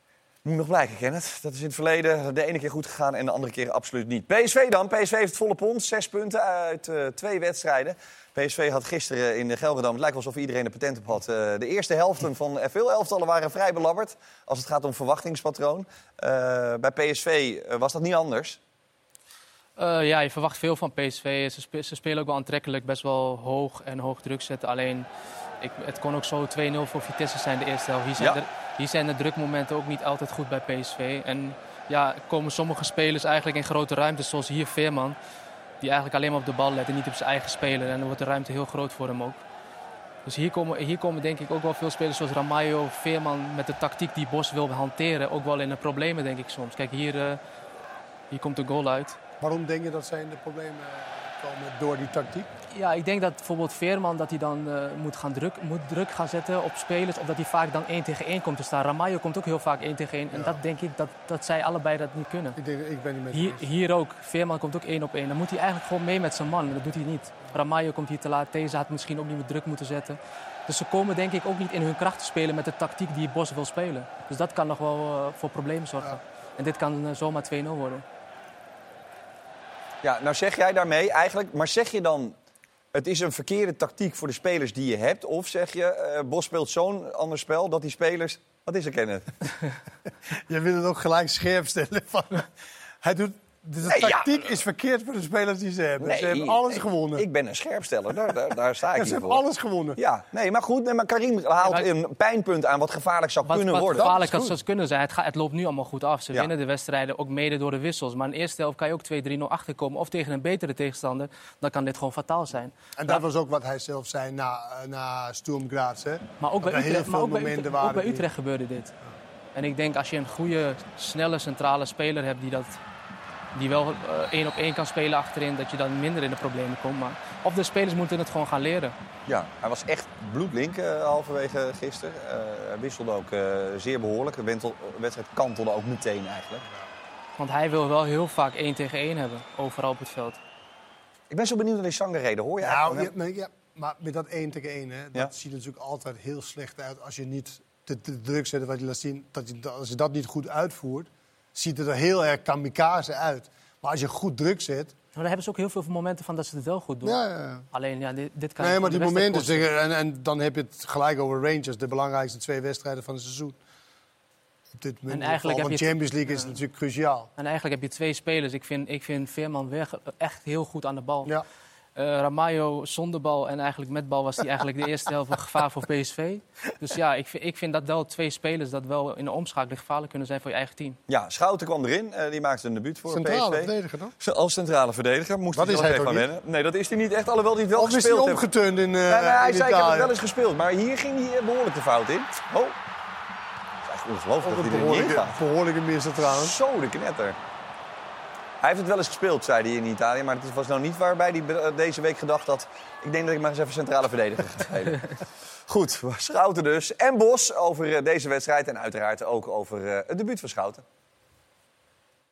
Moet nog blijken, Kenneth. Dat is in het verleden de ene keer goed gegaan en de andere keer absoluut niet. PSV dan. PSV heeft het volle pond. Zes punten uit eh, twee wedstrijden. PSV had gisteren in de Gelredome, het lijkt alsof iedereen er patent op had. eh, de eerste helften van veel elftallen waren vrij belabberd. Als het gaat om verwachtingspatroon. Eh, bij PSV was dat niet anders. Ja, je verwacht veel van PSV. Ze spelen ook wel aantrekkelijk, best wel hoog en hoog druk zetten. Alleen, ik, het kon ook zo 2-0 voor Vitesse zijn de eerste helft. Hier zijn, Ja. de, hier zijn de drukmomenten ook niet altijd goed bij PSV. En ja, komen sommige spelers eigenlijk in grote ruimtes, zoals hier Veerman. Die eigenlijk alleen maar op de bal let en niet op zijn eigen speler. En dan wordt de ruimte heel groot voor hem ook. Dus hier komen, hier komen denk ik ook wel veel spelers zoals Ramayo, Veerman... met de tactiek die Bos wil hanteren, ook wel in de problemen denk ik soms. Kijk, hier, eh, hier komt de goal uit. Waarom denk je dat zij in de problemen komen door die tactiek? Ja, ik denk dat bijvoorbeeld Veerman dat hij dan eh, moet, gaan druk, moet druk gaan zetten op spelers. Of dat hij vaak dan 1 tegen 1 komt te staan. Ramayo komt ook heel vaak 1 tegen 1. En dat denk ik dat, dat zij allebei dat niet kunnen. Ik, denk, ik ben niet met Hier, ook. Veerman komt ook 1 op 1. Dan moet hij eigenlijk gewoon mee met zijn man. En dat doet hij niet. Ramayo komt hier te laat. Deze had misschien ook niet meer druk moeten zetten. Dus ze komen denk ik ook niet in hun kracht te spelen met de tactiek die Bos wil spelen. Dus dat kan nog wel eh, voor problemen zorgen. En dit kan eh, zomaar 2-0 worden. Ja, nou zeg jij daarmee eigenlijk, maar zeg je dan... Het is een verkeerde tactiek voor de spelers die je hebt. Of zeg je, eh, Bos speelt zo'n ander spel dat die spelers... Wat is er, Kenneth? Je wil het ook gelijk scherp stellen. Van, hij doet, de Nee, ja. tactiek is verkeerd voor de spelers die ze hebben. ze hebben alles nee, gewonnen. Ik ben een scherpsteller, daar, daar, daar sta ik Ja, hier ze hebben voor. alles gewonnen. Ja, nee, maar goed, nee, maar Karim haalt maar- een pijnpunt aan wat gevaarlijk zou Wat, kunnen wat worden. gevaarlijk kan zoals kunnen zijn. Het, gaat, het loopt nu allemaal goed af. Ze Ja. winnen de wedstrijden ook mede door de wissels. Maar in de eerste helft kan je ook 2-3-0 achterkomen. Of tegen een betere tegenstander. Dan kan dit gewoon fataal zijn. En dat was ook wat hij zelf zei na, na Sturm Graz. Hè? Maar ook bij er heel veel ook bij momenten Utrecht, waren ook bij die- Utrecht gebeurde dit. En ik denk als je een goede, snelle centrale speler hebt die, dat, die wel eh, één op één kan spelen achterin, dat je dan minder in de problemen komt. Maar, of de spelers moeten het gewoon gaan leren. Ja, hij was echt bloedlink eh, halverwege gisteren. Eh, hij wisselde ook eh, zeer behoorlijk. De wedstrijd kantelde ook meteen eigenlijk. Want hij wil wel heel vaak één tegen één hebben, overal op het veld. Ik ben zo benieuwd naar die zangerreden, hoor je Nou, eigenlijk ja, maar, ja, maar met dat 1 tegen 1, hè, dat Ja. ziet er natuurlijk altijd heel slecht uit als je niet de, de druk zet wat je laat zien. Dat je, als je dat niet goed uitvoert, ziet het er heel erg kamikaze uit. Maar als je goed druk zet. Maar daar hebben ze ook heel veel momenten van dat ze het wel goed doen. Ja, ja. Alleen, ja, dit, dit kan Nee, maar die momenten, zeggen, en, en dan heb je het gelijk over Rangers, de belangrijkste twee wedstrijden van het seizoen. Op dit moment. En eigenlijk van heb je- Champions League is het natuurlijk cruciaal. En eigenlijk heb je twee spelers. Ik vind, ik vind Veerman weg echt heel goed aan de bal. Ja. Eh, Ramayo zonder bal en eigenlijk met bal was hij eigenlijk de eerste helft een gevaar voor PSV. Dus ja, ik vind, ik vind dat wel twee spelers dat wel in de omschakeling gevaarlijk kunnen zijn voor je eigen team. Ja, Schouten kwam erin. eh, die maakte een debuut voor Centrale PSV. verdediger dan? Zo, Als centrale verdediger moest Dat hij is wel hij even aan wennen. Nee, dat is hij niet echt, alhoewel hij het wel Of is hij gespeeld omgeturnd in, eh Nee, nee, hij in zei, ik heb het wel eens gespeeld. Maar hier ging hij eh, behoorlijk de fout in. Oh. Het is echt ongelooflijk dat een hij er niet in gaat. behoorlijke misser trouwens. Zo, de knetter. Hij heeft het wel eens gespeeld, zei hij in Italië. Maar het was nou niet waarbij hij be- deze week gedacht had... ik denk dat ik maar eens even centrale verdediger ga spelen. Goed, Schouten dus. En Bos over eh, deze wedstrijd. En uiteraard ook over eh, het debuut van Schouten.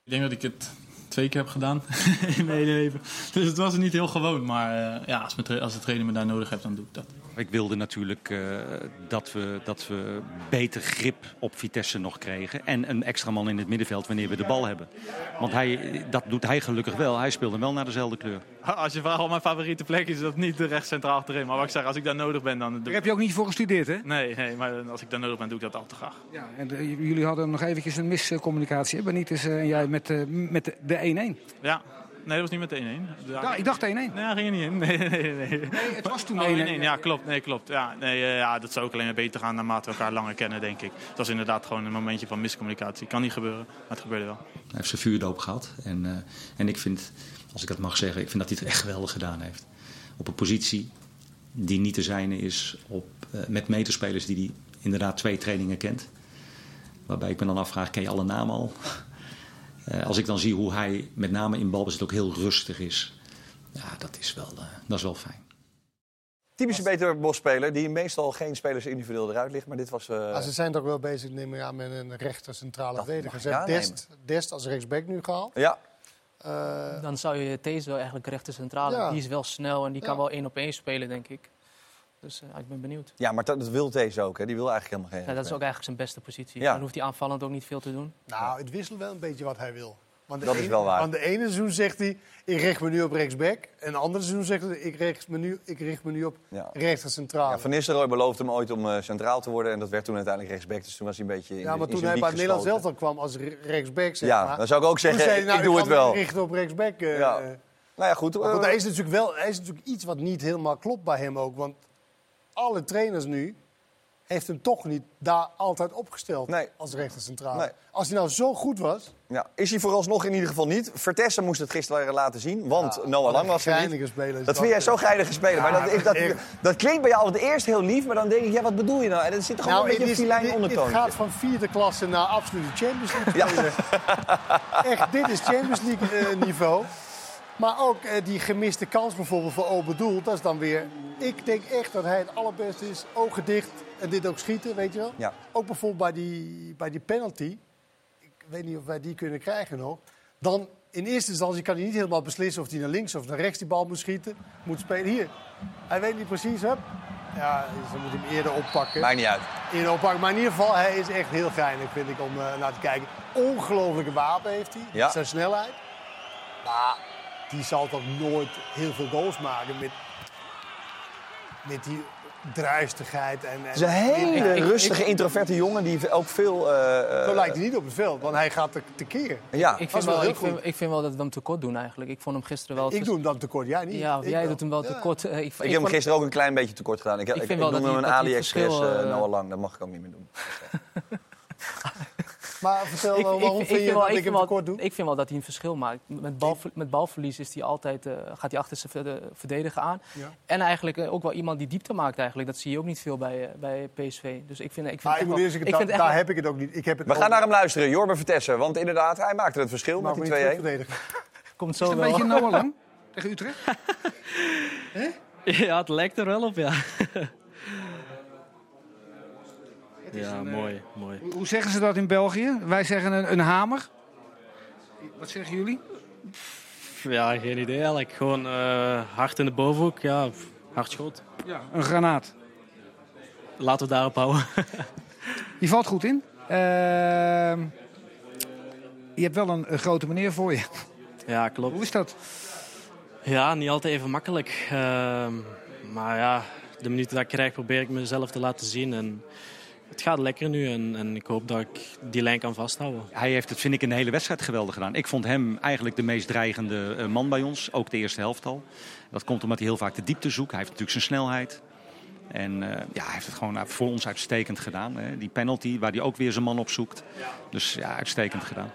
Ik denk dat ik het twee keer heb gedaan in mijn hele leven. Dus het was niet heel gewoon. Maar eh, ja, als, mijn als de trainer me daar nodig heeft, dan doe ik dat. Ik wilde natuurlijk eh, dat, we, dat we beter grip op Vitesse nog kregen. En een extra man in het middenveld wanneer we de bal hebben. Want hij, dat doet hij gelukkig wel. Hij speelde wel naar dezelfde kleur. Als je vraagt wat mijn favoriete plek is, dat niet recht centraal achterin. Maar wat ik zeg, als ik daar nodig ben, dan... Doe... Daar heb je ook niet voor gestudeerd, hè? Nee, nee, maar als ik daar nodig ben, doe ik dat altijd te graag. Ja, en eh, jullie hadden nog eventjes een miscommunicatie, hè? Benitez eh, en jij met, met de- de 1-1. Ja, Nee, dat was niet met de 1-1. Ja, ik dacht 1-1. Nee, hij ging er niet in. Nee, nee, nee. nee. het was toen Oh, 1-1. 1-1. Ja, klopt. Nee, klopt. Ja, nee, eh, ja, dat zou ook alleen maar beter gaan naarmate we elkaar langer kennen, denk ik. Het was inderdaad gewoon een momentje van miscommunicatie. Kan niet gebeuren, maar het gebeurde wel. Hij heeft zijn vuurdoop gehad. En, eh, en ik vind, als ik dat mag zeggen, ik vind dat hij het echt geweldig gedaan heeft. Op een positie die niet te zijne is op, eh, met medespelers die hij inderdaad twee trainingen kent. Waarbij ik me dan afvraag, ken je alle namen al? Eh, als ik dan zie hoe hij met name in balbezit ook heel rustig is. Ja, dat is wel, eh, dat is wel fijn. Typische Beter Bos-speler die meestal geen spelers individueel eruit ligt. Maar dit was... eh, Maar ze zijn toch wel bezig, neem ik aan, met een rechter centrale verdediger. Ze hebben. Dest, Dest als rechtsback nu gehaald. Ja. Eh, Dan zou je Thees wel eigenlijk rechter centrale. Ja. Die is wel snel en die kan Ja. wel één op één spelen, denk ik. Dus eh, ik ben benieuwd. Ja, maar dat, dat wil deze ook. Hè. Die wil eigenlijk helemaal geen Ja, dat is ook eigenlijk zijn beste positie. Ja. Dan hoeft hij aanvallend ook niet veel te doen. nou, het wisselt wel een beetje wat hij wil. Want Dat is wel waar. Want de ene seizoen zegt hij, ik richt me nu op rechtsback. En de andere seizoen zegt hij, ik richt me nu, ik richt me nu op Ja. rechter centrale. Ja, Van Nistelrooy beloofde hem ooit om eh, centraal te worden. En dat werd toen uiteindelijk rechtsback. Dus toen was hij een beetje in, Ja, maar in toen zijn hij bij Nederlands geschoten. elftal kwam als re- rechtsback, zeg Ja, maar. dan zou ik ook toen zeggen, zei hij, nou, ik doe het wel. richten op rechtsback. eh, Ja. eh. Nou ja, goed. Maar goed, hij is natuurlijk wel hij is natuurlijk iets wat niet helemaal klopt bij hem ook. Want alle trainers nu heeft hem toch niet daar altijd opgesteld als rechtercentrale. Nee. Als hij nou zo goed was... Ja, is hij vooralsnog in ieder geval niet. Vertessen moest het gisteren laten zien, want Noah wat Lang een was er niet. speler Dat dat, vind jij zo geinige speler. maar Ja, dat, dat, dat klinkt bij jou het eerst heel lief, maar dan denk ik, ja, wat bedoel je nou? En er zit toch gewoon een het beetje een filijn ondertoon. gaat van vierde klasse naar absolute Champions League. Echt, dit is Champions League eh, niveau. Maar ook eh, die gemiste kans bijvoorbeeld voor Obedoel, dat is dan weer... Ik denk echt dat hij het allerbeste is, ogen dicht en dit ook schieten, weet je wel. Ja. Ook bijvoorbeeld bij die, bij die penalty. Ik weet niet of wij die kunnen krijgen nog. Dan in eerste instantie kan hij niet helemaal beslissen of hij naar links of naar rechts die bal moet schieten. Moet spelen. Hier, hij weet niet precies, hè? Ja, ze moeten hem eerder oppakken. Maakt niet uit. Eerder oppakken. Maar in ieder geval, hij is echt heel geinig, vind ik, om eh, naar te kijken. Ongelofelijke wapen heeft hij. Ja. Zijn snelheid. Maar die zal toch nooit heel veel goals maken met, met die druistigheid. En, en Het is een hele rustige, introverte jongen die ook veel... eh, eh, Zo lijkt hij niet op het veld, want hij gaat te, tekeer. Ja. Ik Dat vind, wel ik, vind, goed. ik vind wel dat we hem tekort doen eigenlijk. Ik vond hem gisteren wel... Ik doe hem dan tekort, jij niet. Ja, Ik jij wel. doet hem wel tekort. Eh, Ik, ik heb hem gisteren ook een klein beetje tekort gedaan. Ik, ik, Ik ik, vind wel noem dat hem een dat AliExpress eh, eh, Noah Lang. Dat mag ik ook niet meer doen. Maar vertel Ik- ik- waarom ik vind je vind wel- dat ik hem wel- tekort doe? Ik vind wel dat hij een verschil maakt. Met, balver- met balverlies is hij altijd, eh, gaat hij achter zijn verde- verdediger aan. Ja. En eigenlijk eh, ook wel iemand die diepte maakt eigenlijk. Dat zie je ook niet veel bij, eh, bij PSV. Dus ik vind, ik vind Maar ik moet eerst zeggen, echt daar heb ik het ook niet. Ik heb het We ook gaan naar hem luisteren, Jorben Vertessen. Want inderdaad, hij maakte het verschil Maar met die je 2-1. verdedigen. Komt Is zo het een wel. beetje Noah Lang tegen Utrecht? Ja, het lijkt er wel op, ja. Is ja, een, eh, mooi, mooi. Hoe- zeggen ze dat in België? Wij zeggen een, een hamer. Wat zeggen jullie? Ja, geen idee eigenlijk. Gewoon eh, hard in de bovenhoek, ja, hard schot. Ja, een granaat. Laten we het daarop houden. Die valt goed in. Ehm, je hebt wel een, een grote meneer voor je. Ja, klopt. Hoe is dat? Ja, niet altijd even makkelijk. Ehm, maar ja, de minuten dat ik krijg probeer ik mezelf te laten zien. En het gaat lekker nu en, en ik hoop dat ik die lijn kan vasthouden. Hij heeft het, vind ik, in de hele wedstrijd geweldig gedaan. Ik vond hem eigenlijk de meest dreigende eh, man bij ons. Ook de eerste helft al. Dat komt omdat hij heel vaak de diepte zoekt. Hij heeft natuurlijk zijn snelheid. En eh, ja, hij heeft het gewoon voor ons uitstekend gedaan. Hè. Die penalty, waar hij ook weer zijn man op zoekt. Dus ja, uitstekend gedaan.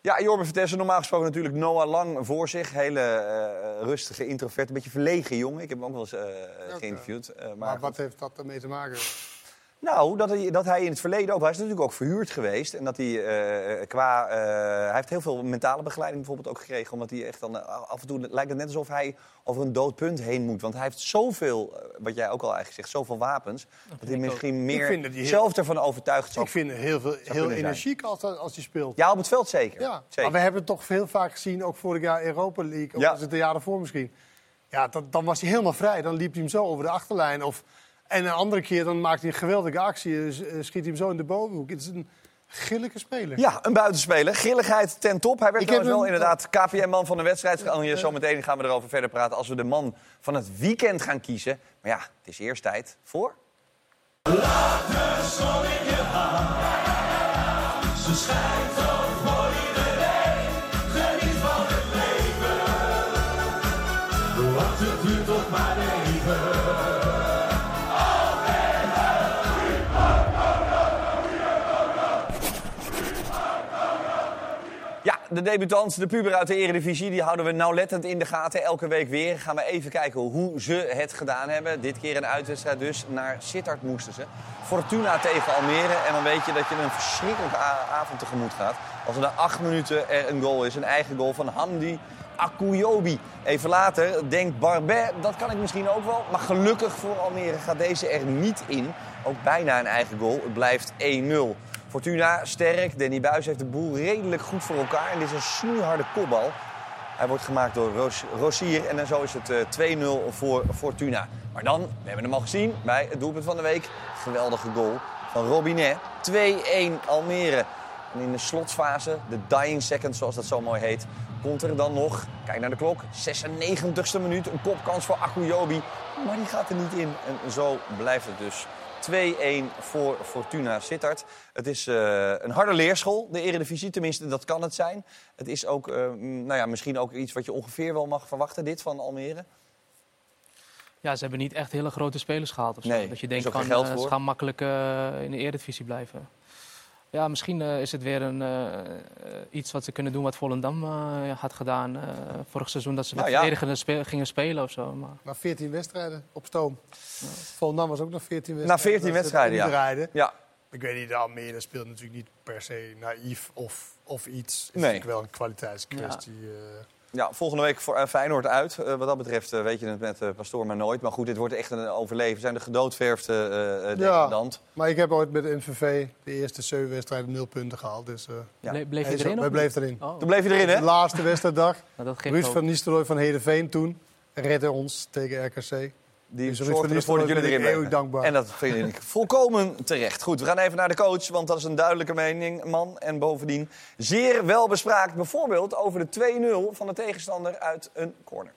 Ja, Jorben Vertessen, normaal gesproken natuurlijk Noah Lang voor zich. Hele eh, rustige, introvert, een beetje verlegen jongen. Ik heb hem ook wel eens eh, geïnterviewd. eh, maar Maar wat heeft dat ermee te maken? Nou, dat hij, dat hij in het verleden ook... Hij is natuurlijk ook verhuurd geweest. En dat hij eh, qua... eh, hij heeft heel veel mentale begeleiding bijvoorbeeld ook gekregen. Omdat hij echt dan... eh, af en toe lijkt het net alsof hij over een dood punt heen moet. Want hij heeft zoveel, eh, wat jij ook al eigenlijk zegt, zoveel wapens. Dat, hij ook. misschien meer dat heel- zelf ervan overtuigd zou Ik vind heel, veel, heel energiek als, als hij speelt. Ja, op het veld zeker. Ja, zeker. maar we hebben het toch veel vaak gezien, ook vorig jaar Europa League. Of Ja. was het de jaren voor misschien. Ja, dan, dan was hij helemaal vrij. Dan liep hij hem zo over de achterlijn. Of, en een andere keer dan maakt hij een geweldige actie. eh, eh, Schiet hij hem zo in de bovenhoek. Het is een gillige speler. Ja, een buitenspeler. Grilligheid ten top. Hij werd trouwens wel inderdaad KPM-man van de wedstrijd. Anje, Zometeen gaan we erover verder praten als we de man van het weekend gaan kiezen. Maar ja, het is eerst tijd voor... Ze schijnt op voor iedereen. Geniet van het de debutant, de puber uit de Eredivisie, die houden we nauwlettend in de gaten. Elke week weer gaan we even kijken hoe ze het gedaan hebben. Dit keer een uitwedstrijd dus. Naar Sittard moesten ze. Fortuna tegen Almere. En dan weet je dat je een verschrikkelijke avond tegemoet gaat. Als er na acht minuten er een goal is. Een eigen goal van Hamdi Akuyobi. Even later denkt Barbet, dat kan ik misschien ook wel. Maar gelukkig voor Almere gaat deze er niet in. Ook bijna een eigen goal. Het blijft 1-0. Fortuna sterk. Danny Buis heeft de boel redelijk goed voor elkaar. En dit is een snoeiharde kopbal. Hij wordt gemaakt door Ros- Rosier. En dan zo is het eh, 2-0 voor Fortuna. Maar dan, we hebben hem al gezien bij het doelpunt van de week. Geweldige goal van Robinet. 2-1 Almere. En in de slotfase, de dying seconds zoals dat zo mooi heet... komt er dan nog, kijk naar de klok, 96e minuut. Een kopkans voor Akuyobi. Maar die gaat er niet in. En zo blijft het dus 2-1 voor Fortuna Sittard. Het is eh, een harde leerschool, de Eredivisie. Tenminste, dat kan het zijn. Het is ook, eh, nou ja, misschien ook iets wat je ongeveer wel mag verwachten, dit van Almere. Ja, ze hebben niet echt hele grote spelers gehaald. Of zo. Nee, dat je denkt geen geld eh, ze gaan makkelijk in de Eredivisie blijven. Ja, misschien eh, is het weer een, eh, eh, iets wat ze kunnen doen wat Volendam eh, had gedaan eh, vorig seizoen. Dat ze met Nou ja. verdedigende spe- gingen spelen of zo. Maar... Na 14 wedstrijden op stoom. Volendam was ook nog 14 wedstrijden. Na 14 dat ze wedstrijden, ja. Ja. Ik weet niet, de Almere speelt natuurlijk niet per se naïef of, of iets. Het is Nee. natuurlijk wel een kwaliteitskwestie. eh. Ja, volgende week voor eh, Feyenoord uit. Eh, wat dat betreft eh, weet je het met eh, Pastoor maar nooit. Maar goed, dit wordt echt een overleven. Zijn de gedoodverfde eh eh, ja, maar ik heb ooit met NVV de eerste zeven wedstrijden nul punten gehaald. Dus, eh, Ja. Ble- bleef je erin? Wij bleef erin. Oh. Toen bleef je erin, hè? De laatste wedstrijddag. Nou, Ruud van Nistelrooy van Heerenveen toen redde ons tegen RKC. Die Dus zorgde ervoor dat jullie erin dankbaar. En dat vind ik volkomen terecht. Goed, we gaan even naar de coach, want dat is een duidelijke mening, man. En bovendien zeer wel bespraakt, bijvoorbeeld over de 2-0 van de tegenstander uit een corner.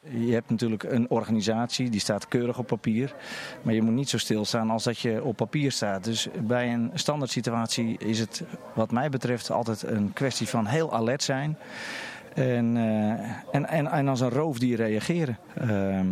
Je hebt natuurlijk een organisatie, die staat keurig op papier. Maar je moet niet zo stilstaan als dat je op papier staat. Dus bij een standaard situatie is het wat mij betreft altijd een kwestie van heel alert zijn. En, eh, en, en, en als een roofdier reageren. Ehm,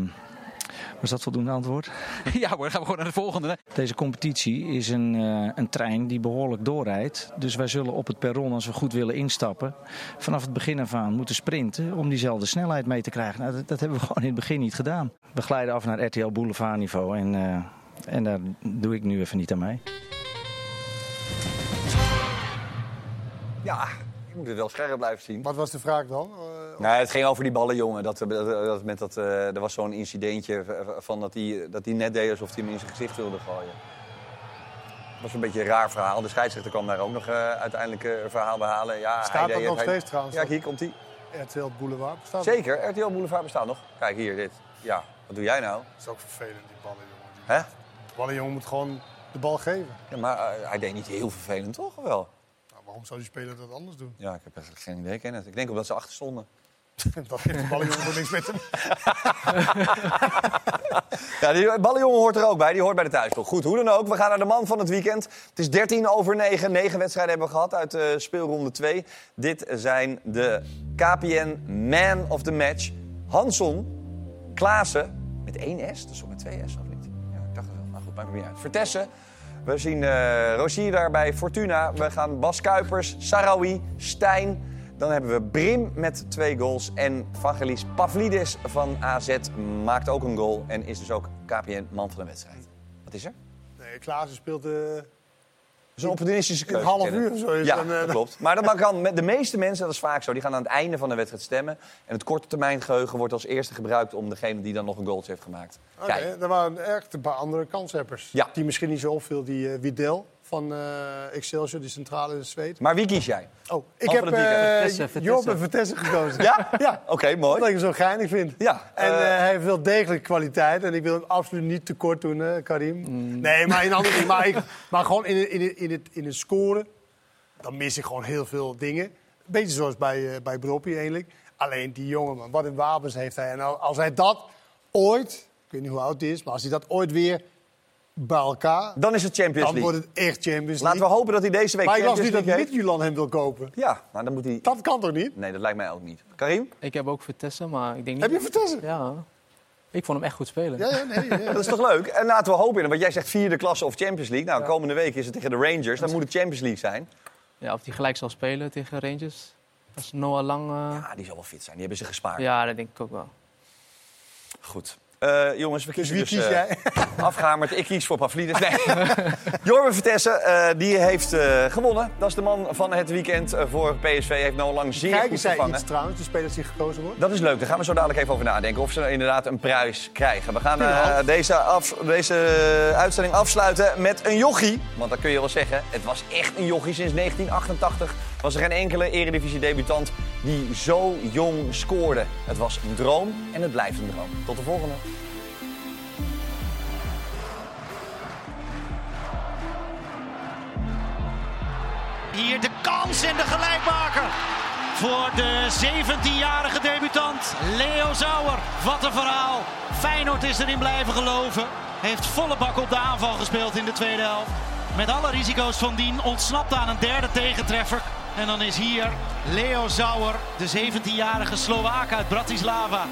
was dat voldoende antwoord? Ja hoor, gaan we gewoon naar de volgende. Deze competitie is een, eh, een trein die behoorlijk doorrijdt. Dus wij zullen op het perron, als we goed willen instappen, vanaf het begin af aan moeten sprinten om diezelfde snelheid mee te krijgen. Nou, dat, dat hebben we gewoon in het begin niet gedaan. We glijden af naar RTL Boulevard niveau en, eh, en daar doe ik nu even niet aan mee. Ja, moet het wel scherp blijven zien. Wat was de vraag dan? Eh, Nee, het ging over die ballen, jongen. Dat, dat, dat, met dat, eh, er was zo'n incidentje van dat hij dat die net deed alsof hij hem in zijn gezicht wilde gooien. Dat was een beetje een raar verhaal. De scheidsrechter kwam daar ook nog eh, uiteindelijk een verhaal bij halen. Ja, Staat hij dat nog hij- steeds trouwens, Ja, hier komt hij. RTL Boulevard bestaat Zeker, RTL Boulevard bestaat nog. Kijk hier, dit. Ja, wat doe jij nou? Dat is ook vervelend, die ballenjongen. Hè? De ballenjongen moet gewoon de bal geven. Ja, maar hij deed niet heel vervelend, toch? Wel? Waarom zou die speler dat anders doen? Ja, ik heb eigenlijk geen idee, Kenneth. Ik denk omdat ze achter stonden. dat heeft de ballenjongen voor niks met hem. Ja, die ballenjongen hoort er ook bij. Die hoort bij de thuisploeg. Goed, hoe dan ook. We gaan naar de man van het weekend. Het is 13 over 9. 9 wedstrijden hebben we gehad uit eh, speelronde 2. Dit zijn de KPN Man of the Match. Hanson, Klaassen, met 1 S. Dat is ook met 2 S, of niet? Ja, ik dacht het wel. Maar goed, maakt me niet uit. Vertessen. We zien eh Rosier daar bij Fortuna. We gaan Bas Kuipers, Sarawi, Stijn. Dan hebben we Brim met twee goals. En Vangelis Pavlidis van AZ maakt ook een goal. En is dus ook KPN man van de wedstrijd. Wat is er? Nee, Klaassen speelt... eh Een keuze. half uur of zo is Ja, eh, dat klopt. Maar dat kan met de meeste mensen, dat is vaak zo, die gaan aan het einde van de wedstrijd stemmen. En het korte termijn geheugen wordt als eerste gebruikt om degene die dan nog een goaltje heeft gemaakt. Oké, er waren echt een paar andere kanshebbers. Ja. Die misschien niet zo opviel. Die eh Widel van eh, Excelsior, die centrale in de zweet. maar wie kies jij? Oh, ik heb eh Vertessen. Job en Vertessen gekozen. Ja? Ja. Oké, mooi. Omdat ik hem zo geinig vind. Ja, En eh, hij heeft wel degelijk kwaliteit. En ik wil hem absoluut niet tekort doen, hè, Karim. Nee, maar in andere dingen. Maar, ik, maar gewoon in, het- in, in, het, in het scoren, dan mis ik gewoon heel veel dingen. Beetje zoals bij, eh bij Broppie eigenlijk. Alleen die jongen, man, wat een wapens heeft hij. En al- als hij dat ooit, ik weet niet hoe oud hij is, maar als hij dat ooit weer bij elkaar. Dan is het Champions Dan League. wordt het echt Champions League. Laten we hopen dat hij deze week Maar ik las niet dat. Midtjylland hem wil kopen. Ja, maar dan moet hij... Dat kan toch niet? Nee, dat lijkt mij ook niet. Karim? Ik heb ook Vitesse, maar ik denk niet... Heb je Vitesse? Ja. Ik vond hem echt goed spelen. Ja, ja, nee. ja. Dat is toch leuk? En laten we hopen, want jij zegt vierde klasse of Champions League. Nou, komende week is het tegen de Rangers. Dan moet het Champions League zijn. Ja, of hij gelijk zal spelen tegen Rangers. Als Noah Lang... eh, Ja, die zal wel fit zijn. Die hebben ze gespaard. Ja, dat denk ik ook wel. Goed. Eh, jongens, we kiezen wie dus, kies eh, jij? afgehamerd. Ik kies voor Pavlidis. Nee. Jorben Vertessen, eh, die heeft gewonnen. Dat is de man van het weekend voor PSV. Heeft nou lang zeer Kijken goed zij gevangen. iets trouwens, de spelers die gekozen worden? Dat is leuk. Daar gaan we zo dadelijk even over nadenken. Of ze inderdaad een prijs krijgen. We gaan deze, af, deze uitzending afsluiten met een jochie. Want dat kun je wel zeggen. Het was echt een jochie. Sinds 1988 was er geen enkele eredivisie-debutant die zo jong scoorde. Het was een droom en het blijft een droom. Tot de volgende. Hier de kans en de gelijkmaker. Voor de 17-jarige debutant Leo Zauer. Wat een verhaal. Feyenoord is erin blijven geloven. Heeft volle bak op de aanval gespeeld in de tweede helft. Met alle risico's van dien ontsnapt aan een derde tegentreffer. En dan is hier Leo Zauer, de 17-jarige Slovaak uit Bratislava.